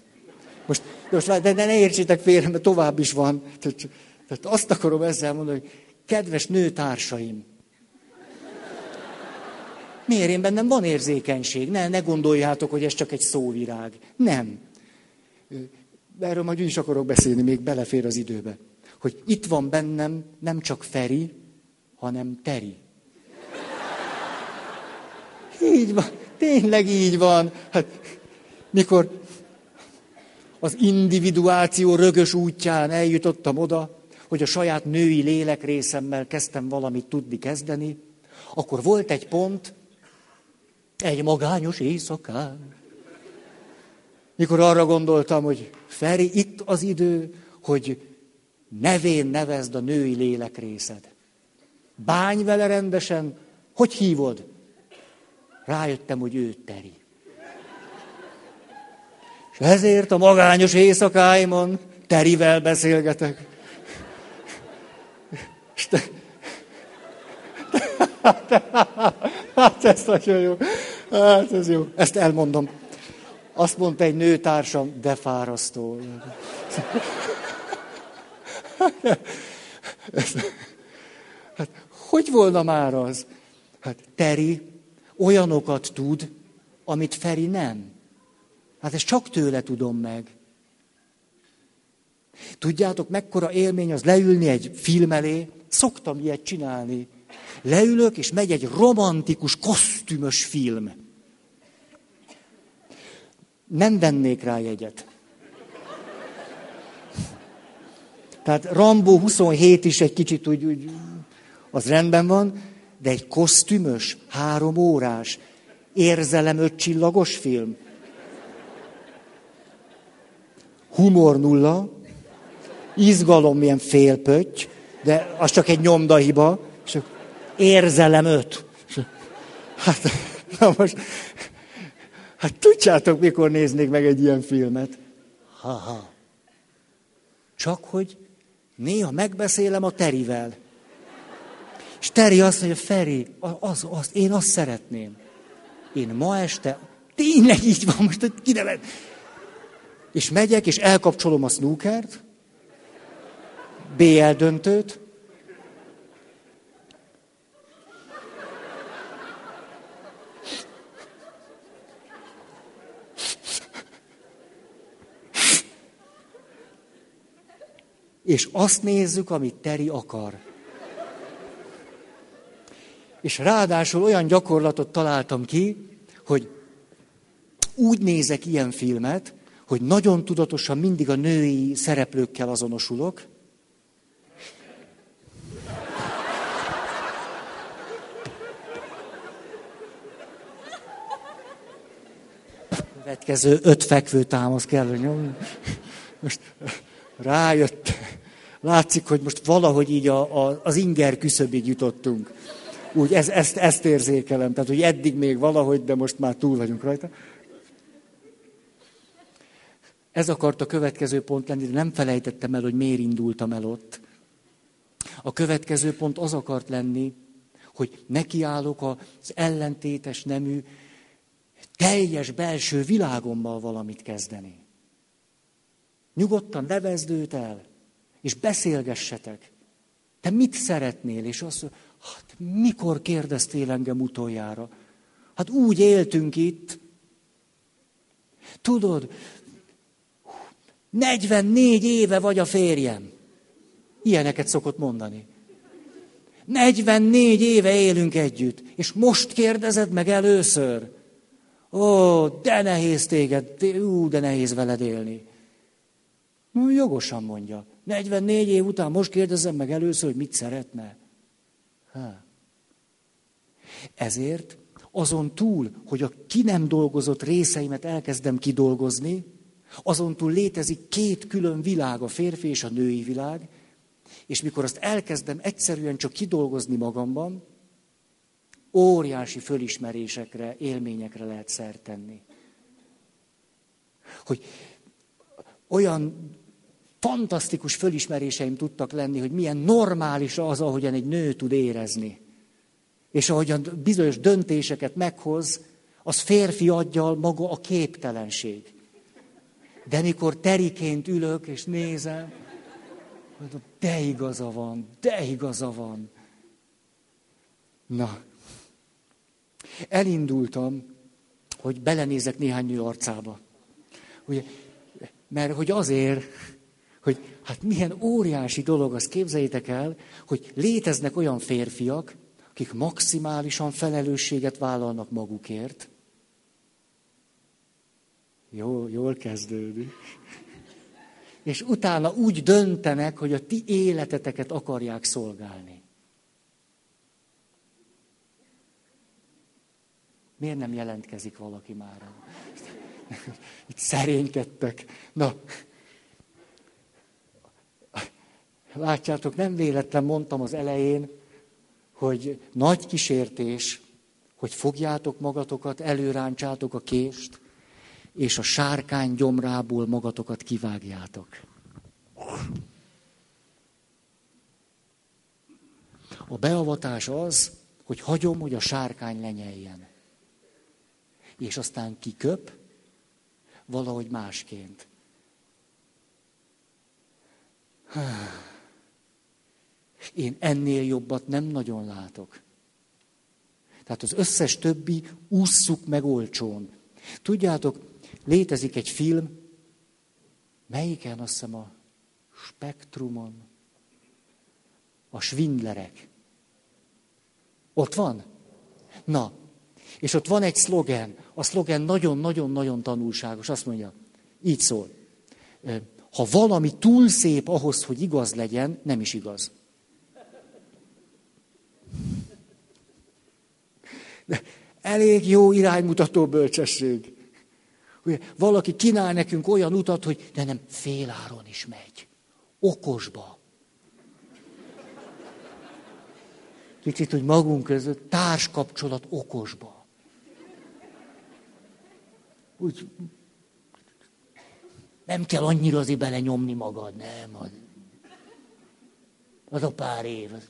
Most, most de ne értsétek félre, mert tovább is van. Tehát, tehát azt akarom ezzel mondani, hogy kedves nőtársaim, miért én bennem van érzékenység? Ne, ne gondoljátok, hogy ez csak egy szóvirág. Nem. Erről majd úgy is akarok beszélni, még belefér az időbe. Hogy itt van bennem nem csak Feri, hanem Teri. Így van, tényleg így van. Hát, mikor az individuáció rögös útján eljutottam oda, hogy a saját női lélekrészemmel kezdtem valamit tudni kezdeni, akkor volt egy pont, egy magányos éjszakán, mikor arra gondoltam, hogy Feri, itt az idő, hogy nevén nevezd a női lélekrészed. Bány vele rendesen. Hogy hívod? Rájöttem, hogy ő Teri. És ezért a magányos éjszakáimon Terivel beszélgetek. És te... Hát ez nagyon jó. Hát ez jó. Ezt elmondom. Azt mondta egy nőtársam, de fárasztó. Hogy volna már az? Hát Teri olyanokat tud, amit Feri nem. Hát ezt csak tőle tudom meg. Tudjátok, mekkora élmény az leülni egy film elé? Szoktam ilyet csinálni. Leülök, és megy egy romantikus, kosztümös film. Nem vennék rá jegyet. Tehát Rambó 27 is egy kicsit úgy, úgy, az rendben van, de egy kosztümös, három órás, érzelem öt film. Humor nulla, izgalom milyen félpötty, de az csak egy nyomdahiba, és érzelem öt. Hát, na most, hát tudjátok, mikor néznék meg egy ilyen filmet? Ha-ha. Csak hogy néha megbeszélem a Terivel. És Teri azt mondja, Feri, az, az, én azt szeretném. Én ma este, tényleg így van, most hogy kinevet. És megyek, és elkapcsolom a snookert, BL döntőt, és azt nézzük, amit Teri akar. És ráadásul olyan gyakorlatot találtam ki, hogy úgy nézek ilyen filmet, hogy nagyon tudatosan mindig a női szereplőkkel azonosulok, Következő öt fekvő támasz kell, nyomni. Most rájött. Látszik, hogy most valahogy így a, a, az inger küszöbig jutottunk. Úgy ez, ezt, ezt érzékelem. Tehát, hogy eddig még valahogy, de most már túl vagyunk rajta. Ez akart a következő pont lenni, de nem felejtettem el, hogy miért indultam el ott. A következő pont az akart lenni, hogy nekiállok az ellentétes nemű, teljes belső világommal valamit kezdeni. Nyugodtan nevezd őt el, és beszélgessetek. Te mit szeretnél? És azt hát mikor kérdeztél engem utoljára? Hát úgy éltünk itt. Tudod, 44 éve vagy a férjem. Ilyeneket szokott mondani. 44 éve élünk együtt, és most kérdezed meg először. Ó, de nehéz téged, ú, de nehéz veled élni. No, jogosan mondja. 44 év után most kérdezem meg először, hogy mit szeretne. Ezért azon túl, hogy a ki nem dolgozott részeimet elkezdem kidolgozni, azon túl létezik két külön világ, a férfi és a női világ, és mikor azt elkezdem egyszerűen csak kidolgozni magamban, óriási fölismerésekre, élményekre lehet szert tenni. Hogy olyan fantasztikus fölismeréseim tudtak lenni, hogy milyen normális az, ahogyan egy nő tud érezni. És ahogyan bizonyos döntéseket meghoz, az férfi adja maga a képtelenség. De mikor teriként ülök és nézem, mondom, de igaza van, de igaza van. Na, elindultam, hogy belenézek néhány nő arcába. Ugye, mert hogy azért, hogy hát milyen óriási dolog, azt képzeljétek el, hogy léteznek olyan férfiak, akik maximálisan felelősséget vállalnak magukért. Jó, jól kezdődik. És utána úgy döntenek, hogy a ti életeteket akarják szolgálni. Miért nem jelentkezik valaki már? Itt szerénykedtek. Na, Látjátok, nem véletlen mondtam az elején, hogy nagy kísértés, hogy fogjátok magatokat, előráncsátok a kést, és a sárkány gyomrából magatokat kivágjátok. A beavatás az, hogy hagyom, hogy a sárkány lenyeljen. És aztán kiköp, valahogy másként. Én ennél jobbat nem nagyon látok. Tehát az összes többi ússzuk meg olcsón. Tudjátok, létezik egy film, melyiken azt hiszem a Spektrumon, a Svindlerek. Ott van? Na, és ott van egy szlogen. A szlogen nagyon-nagyon-nagyon tanulságos. Azt mondja, így szól. Ha valami túl szép ahhoz, hogy igaz legyen, nem is igaz. Elég jó iránymutató bölcsesség. Ugye, valaki kínál nekünk olyan utat, hogy de nem féláron is megy. Okosba. Kicsit, hogy magunk között társkapcsolat okosba. Úgy nem kell annyira azért bele nyomni magad, nem. Az, az a pár év. Az...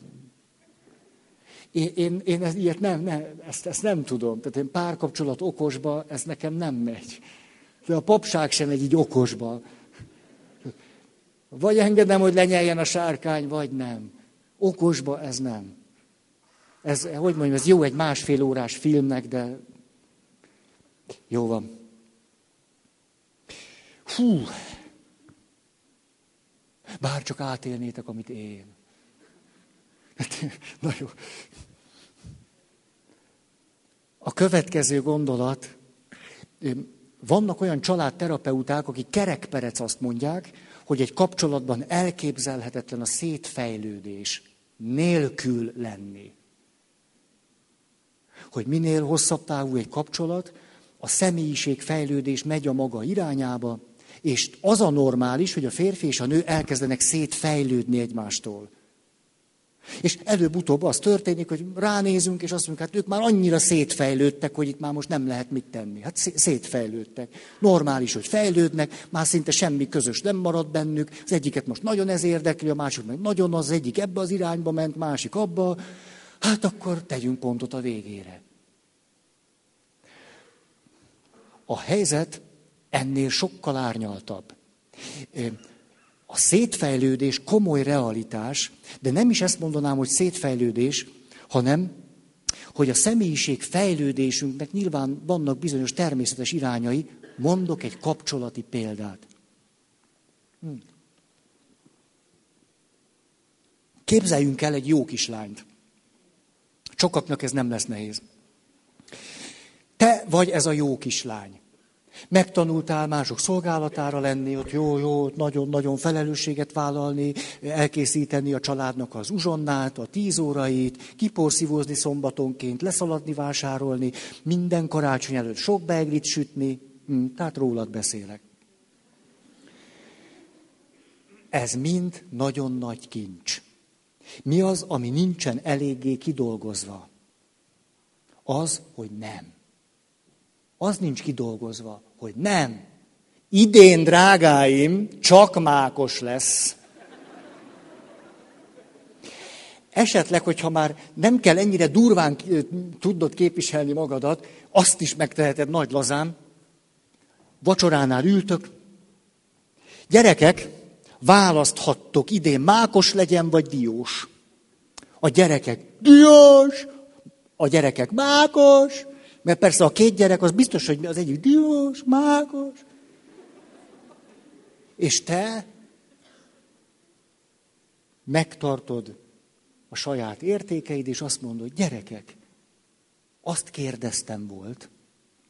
Én, én, én ezt, ilyet nem, nem ezt, ezt nem tudom. Tehát én párkapcsolat okosba, ez nekem nem megy. De a papság sem megy így okosba. Vagy engedem, hogy lenyeljen a sárkány, vagy nem. Okosba ez nem. Ez, hogy mondjam, ez jó egy másfél órás filmnek, de jó van. Hú! Bár csak átélnétek, amit én. Na jó. A következő gondolat. Vannak olyan családterapeuták, akik kerekperec azt mondják, hogy egy kapcsolatban elképzelhetetlen a szétfejlődés nélkül lenni. Hogy minél hosszabb távú egy kapcsolat, a személyiség fejlődés megy a maga irányába, és az a normális, hogy a férfi és a nő elkezdenek szétfejlődni egymástól. És előbb-utóbb az történik, hogy ránézünk, és azt mondjuk, hát ők már annyira szétfejlődtek, hogy itt már most nem lehet mit tenni. Hát szétfejlődtek. Normális, hogy fejlődnek, már szinte semmi közös nem marad bennük. Az egyiket most nagyon ez érdekli, a másik meg nagyon az egyik ebbe az irányba ment, másik abba. Hát akkor tegyünk pontot a végére. A helyzet ennél sokkal árnyaltabb. A szétfejlődés komoly realitás, de nem is ezt mondanám, hogy szétfejlődés, hanem, hogy a személyiség fejlődésünknek nyilván vannak bizonyos természetes irányai. Mondok egy kapcsolati példát. Hm. Képzeljünk el egy jó kislányt. Sokaknak ez nem lesz nehéz. Te vagy ez a jó kislány. Megtanultál mások szolgálatára lenni, ott jó, jó, nagyon-nagyon felelősséget vállalni, elkészíteni a családnak az uzsonnát, a tíz órait, kiporszívózni szombatonként, leszaladni, vásárolni, minden karácsony előtt sok beeglit sütni, hm, tehát rólad beszélek. Ez mind nagyon nagy kincs. Mi az, ami nincsen eléggé kidolgozva? Az, hogy nem az nincs kidolgozva, hogy nem. Idén, drágáim, csak mákos lesz. Esetleg, hogyha már nem kell ennyire durván tudnod képviselni magadat, azt is megteheted nagy lazán. Vacsoránál ültök. Gyerekek, választhattok idén mákos legyen, vagy diós. A gyerekek diós, a gyerekek mákos, mert persze a két gyerek az biztos, hogy az egyik diós, mágos. És te megtartod a saját értékeid, és azt mondod, gyerekek, azt kérdeztem volt,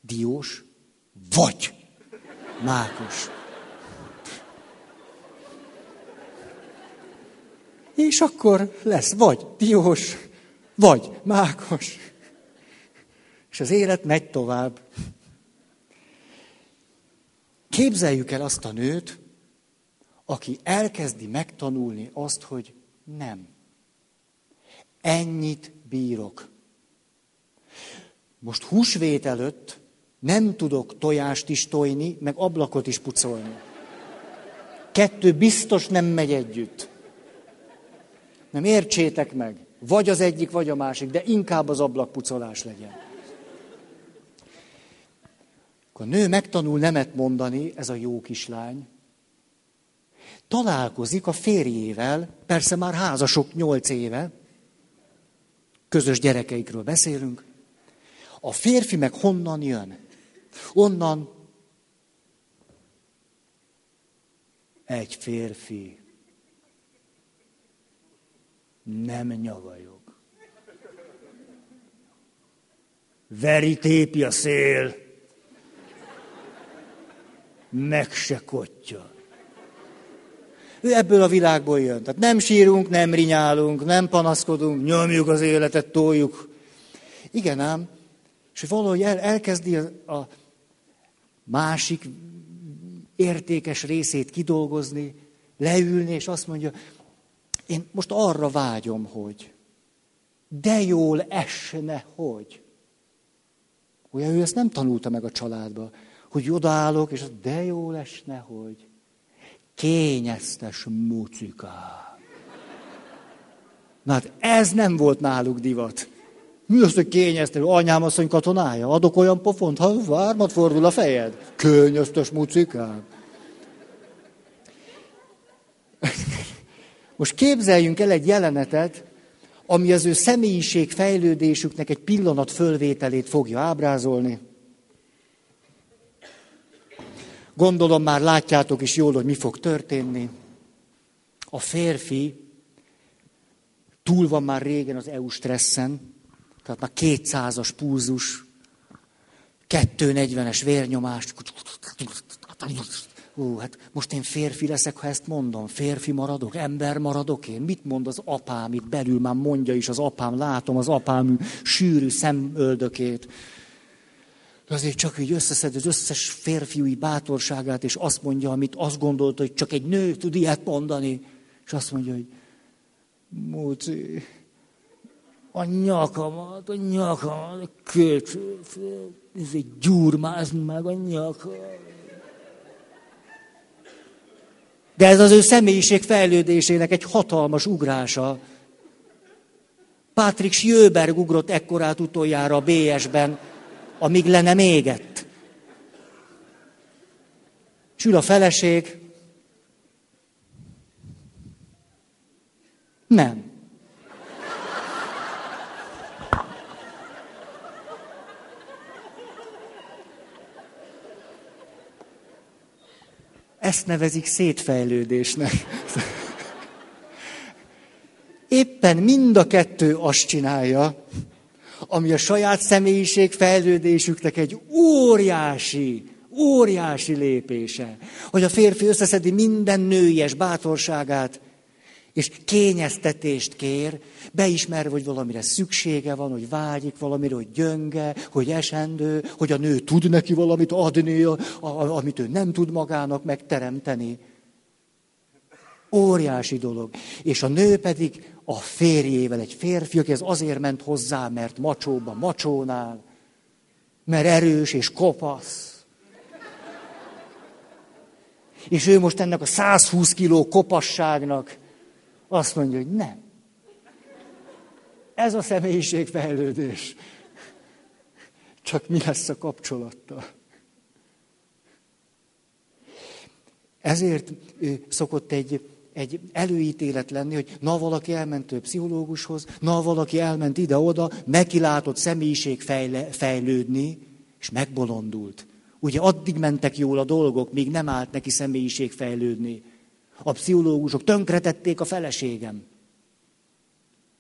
diós, vagy mákos. És akkor lesz vagy diós, vagy mákos. És az élet megy tovább. Képzeljük el azt a nőt, aki elkezdi megtanulni azt, hogy nem. Ennyit bírok. Most húsvét előtt nem tudok tojást is tojni, meg ablakot is pucolni. Kettő biztos nem megy együtt. Nem értsétek meg. Vagy az egyik, vagy a másik, de inkább az ablakpucolás legyen. A nő megtanul nemet mondani, ez a jó kislány, találkozik a férjével, persze már házasok nyolc éve, közös gyerekeikről beszélünk, a férfi meg honnan jön? Onnan egy férfi. Nem nyavajog. Veri tépi a szél, meg se kotja. Ő ebből a világból jön. Tehát nem sírunk, nem rinyálunk, nem panaszkodunk, nyomjuk az életet, toljuk. Igen ám, és valahogy el, elkezdi a, a másik értékes részét kidolgozni, leülni, és azt mondja, én most arra vágyom, hogy de jól esne, hogy. Ugye ő ezt nem tanulta meg a családba, hogy odaállok, és az de jól esne, hogy kényeztes mucika. Na hát ez nem volt náluk divat. Mi az, hogy kényeztes? Anyám asszony katonája? Adok olyan pofont, ha vármat fordul a fejed. Kényeztes mucikám. Most képzeljünk el egy jelenetet, ami az ő személyiség fejlődésüknek egy pillanat fölvételét fogja ábrázolni. Gondolom már látjátok is jól, hogy mi fog történni. A férfi túl van már régen az EU stresszen, tehát már 200-as pulzus, 240-es vérnyomást. Ó, hát most én férfi leszek, ha ezt mondom. Férfi maradok, ember maradok én. Mit mond az apám itt belül? Már mondja is az apám, látom az apám sűrű szemöldökét. De azért csak így összeszed az összes férfiúi bátorságát, és azt mondja, amit azt gondolta, hogy csak egy nő tud ilyet mondani. És azt mondja, hogy Móci, a nyakamat, a nyakamat, a köcs, ez egy gyurmázd meg a nyakamat. De ez az ő személyiség fejlődésének egy hatalmas ugrása. Patrick Sjöberg ugrott ekkorát utoljára a BS-ben, amíg le nem égett. Sül a feleség. Nem. Ezt nevezik szétfejlődésnek. Éppen mind a kettő azt csinálja, ami a saját személyiség fejlődésüknek egy óriási, óriási lépése. Hogy a férfi összeszedi minden nőies bátorságát, és kényeztetést kér, beismerve, hogy valamire szüksége van, hogy vágyik valamire, hogy gyönge, hogy esendő, hogy a nő tud neki valamit adni, amit ő nem tud magának megteremteni. Óriási dolog. És a nő pedig a férjével, egy férfi, aki ez azért ment hozzá, mert macsóba macsónál, mert erős és kopasz. És ő most ennek a 120 kiló kopasságnak azt mondja, hogy nem. Ez a személyiségfejlődés. Csak mi lesz a kapcsolattal? Ezért szokott egy, egy előítélet lenni, hogy na valaki elment ő pszichológushoz, na valaki elment ide-oda, neki látott személyiség fejle, fejlődni, és megbolondult. Ugye addig mentek jól a dolgok, míg nem állt neki személyiség fejlődni. A pszichológusok tönkretették a feleségem.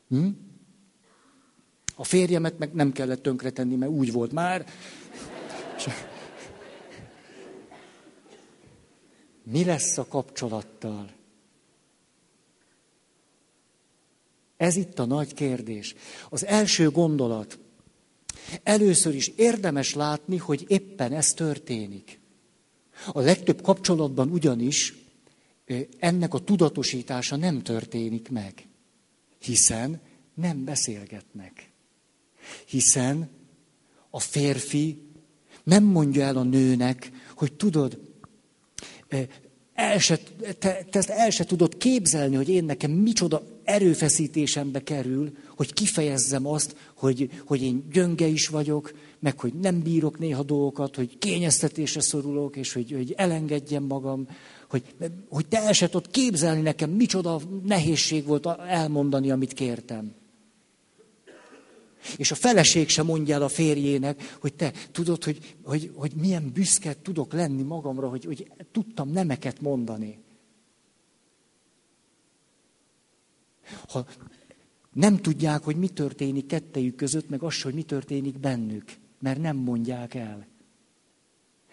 Hm? A férjemet meg nem kellett tönkretenni, mert úgy volt már. Mi lesz a kapcsolattal? Ez itt a nagy kérdés. Az első gondolat. Először is érdemes látni, hogy éppen ez történik. A legtöbb kapcsolatban ugyanis ennek a tudatosítása nem történik meg. Hiszen nem beszélgetnek. Hiszen a férfi nem mondja el a nőnek, hogy tudod, el se, te, te ezt el se tudod képzelni, hogy én nekem micsoda erőfeszítésembe kerül, hogy kifejezzem azt, hogy, hogy én gyönge is vagyok, meg hogy nem bírok néha dolgokat, hogy kényeztetésre szorulok, és hogy, hogy elengedjem magam, hogy, hogy te el se tudod képzelni nekem, micsoda nehézség volt elmondani, amit kértem. És a feleség sem mondja el a férjének, hogy te tudod, hogy, hogy, hogy milyen büszke tudok lenni magamra, hogy, hogy tudtam nemeket mondani. Ha nem tudják, hogy mi történik kettejük között, meg az, hogy mi történik bennük, mert nem mondják el.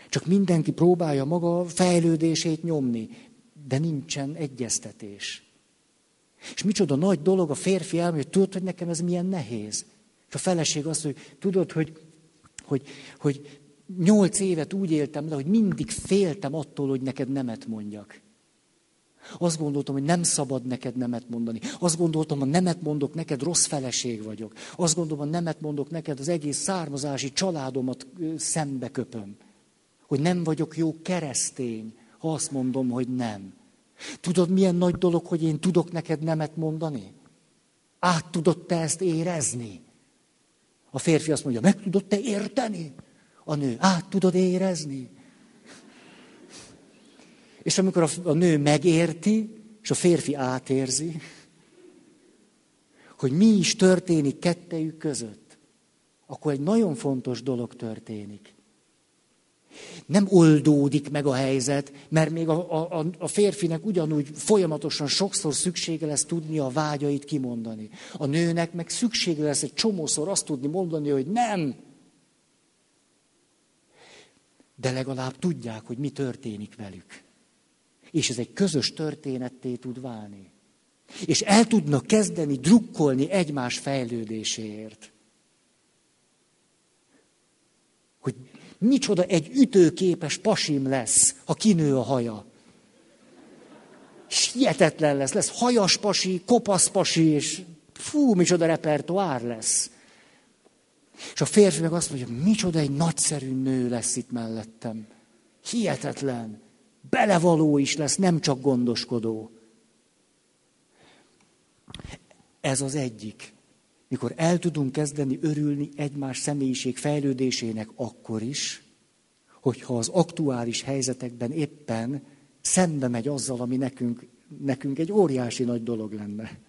Csak mindenki próbálja maga fejlődését nyomni, de nincsen egyeztetés. És micsoda nagy dolog a férfi elmondja, hogy tudod, hogy nekem ez milyen nehéz. És a feleség azt, hogy tudod, hogy, hogy, hogy nyolc évet úgy éltem le, hogy mindig féltem attól, hogy neked nemet mondjak. Azt gondoltam, hogy nem szabad neked nemet mondani. Azt gondoltam, ha nemet mondok neked, rossz feleség vagyok. Azt gondolom, ha nemet mondok neked, az egész származási családomat szembe köpöm. Hogy nem vagyok jó keresztény, ha azt mondom, hogy nem. Tudod, milyen nagy dolog, hogy én tudok neked nemet mondani? Át tudod te ezt érezni? A férfi azt mondja, meg tudod te érteni? A nő, át tudod érezni? És amikor a, a nő megérti, és a férfi átérzi, hogy mi is történik kettejük között, akkor egy nagyon fontos dolog történik. Nem oldódik meg a helyzet, mert még a, a, a férfinek ugyanúgy folyamatosan sokszor szüksége lesz tudni a vágyait kimondani. A nőnek meg szüksége lesz egy csomószor azt tudni mondani, hogy nem. De legalább tudják, hogy mi történik velük. És ez egy közös történetté tud válni. És el tudnak kezdeni drukkolni egymás fejlődéséért. Hogy micsoda egy ütőképes pasim lesz, ha kinő a haja. És hihetetlen lesz, lesz hajas pasi, kopasz pasi, és fú, micsoda repertoár lesz. És a férfi meg azt mondja, micsoda egy nagyszerű nő lesz itt mellettem. Hihetetlen. Belevaló is lesz, nem csak gondoskodó. Ez az egyik. Mikor el tudunk kezdeni örülni egymás személyiség fejlődésének akkor is, hogyha az aktuális helyzetekben éppen szembe megy azzal, ami nekünk, nekünk egy óriási nagy dolog lenne.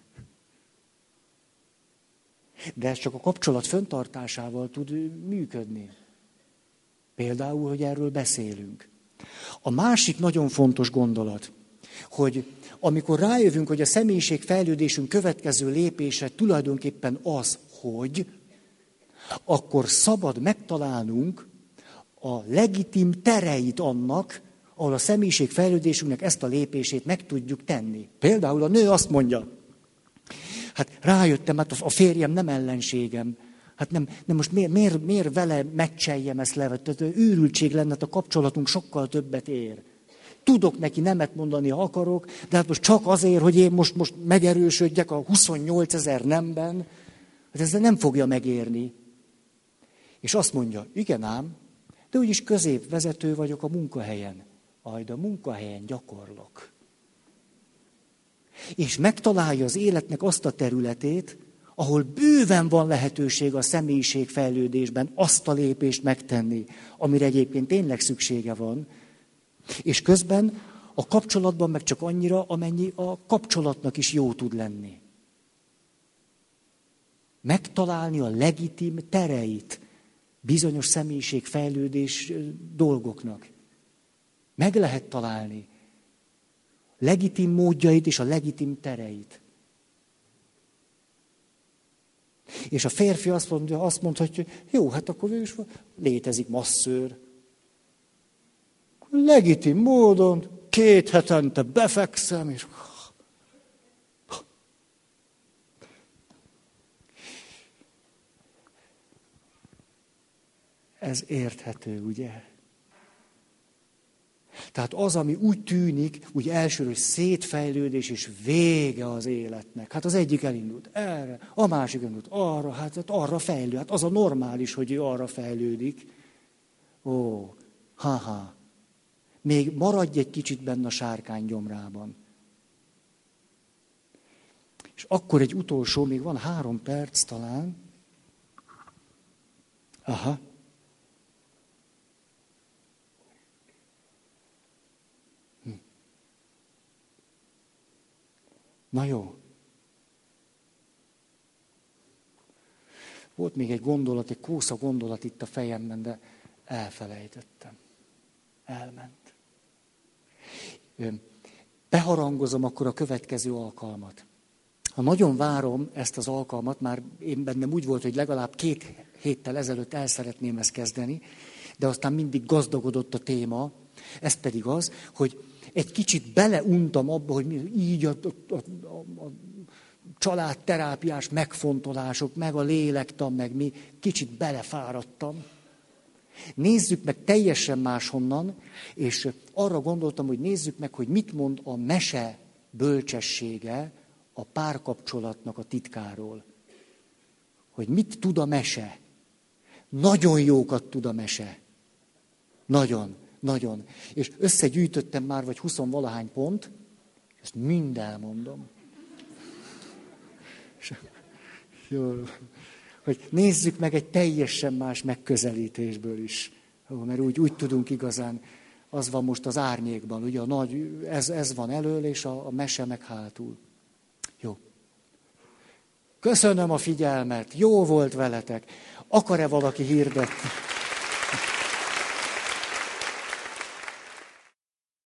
De ez csak a kapcsolat föntartásával tud működni. Például, hogy erről beszélünk. A másik nagyon fontos gondolat, hogy amikor rájövünk, hogy a személyiség fejlődésünk következő lépése tulajdonképpen az, hogy akkor szabad megtalálnunk a legitim tereit annak, ahol a személyiség fejlődésünknek ezt a lépését meg tudjuk tenni. Például a nő azt mondja, hát rájöttem, hát a férjem nem ellenségem, Hát nem, nem most miért, miért, miért vele meccseljem ezt le? Tehát őrültség lenne, hát a kapcsolatunk sokkal többet ér. Tudok neki nemet mondani, ha akarok, de hát most csak azért, hogy én most, most megerősödjek a 28 ezer nemben, hát ezzel nem fogja megérni. És azt mondja, igen ám, de úgyis középvezető vagyok a munkahelyen. Majd a munkahelyen gyakorlok. És megtalálja az életnek azt a területét, ahol bőven van lehetőség a személyiségfejlődésben azt a lépést megtenni, amire egyébként tényleg szüksége van, és közben a kapcsolatban meg csak annyira, amennyi a kapcsolatnak is jó tud lenni. Megtalálni a legitim tereit bizonyos személyiségfejlődés dolgoknak. Meg lehet találni. Legitim módjait és a legitim tereit. És a férfi azt, mondja, azt mondhatja, hogy jó, hát akkor ő is létezik masszőr. Legitim módon két hetente befekszem, és Ez érthető, ugye? Tehát az, ami úgy tűnik, úgy elsőre, hogy szétfejlődés és vége az életnek. Hát az egyik elindult erre, a másik elindult arra, hát, hát arra fejlőd. Hát az a normális, hogy ő arra fejlődik. Ó, ha-ha. Még maradj egy kicsit benne a sárkány gyomrában. És akkor egy utolsó, még van három perc talán. Aha. Na jó. Volt még egy gondolat, egy kósza gondolat itt a fejemben, de elfelejtettem. Elment. Beharangozom akkor a következő alkalmat. Ha nagyon várom ezt az alkalmat, már én bennem úgy volt, hogy legalább két héttel ezelőtt el szeretném ezt kezdeni, de aztán mindig gazdagodott a téma, ez pedig az, hogy egy kicsit beleuntam abba, hogy így a, a, a, a családterápiás megfontolások, meg a lélektan, meg mi, kicsit belefáradtam. Nézzük meg teljesen máshonnan, és arra gondoltam, hogy nézzük meg, hogy mit mond a mese bölcsessége a párkapcsolatnak a titkáról. Hogy mit tud a mese. Nagyon jókat tud a mese. Nagyon, nagyon. És összegyűjtöttem már vagy huszonvalahány pont, ezt mind elmondom. Jó hogy nézzük meg egy teljesen más megközelítésből is. Mert úgy, úgy tudunk igazán, az van most az árnyékban, ugye a nagy, ez, ez van elől, és a, a mese meg hátul. Jó. Köszönöm a figyelmet, jó volt veletek. Akar-e valaki hirdetni?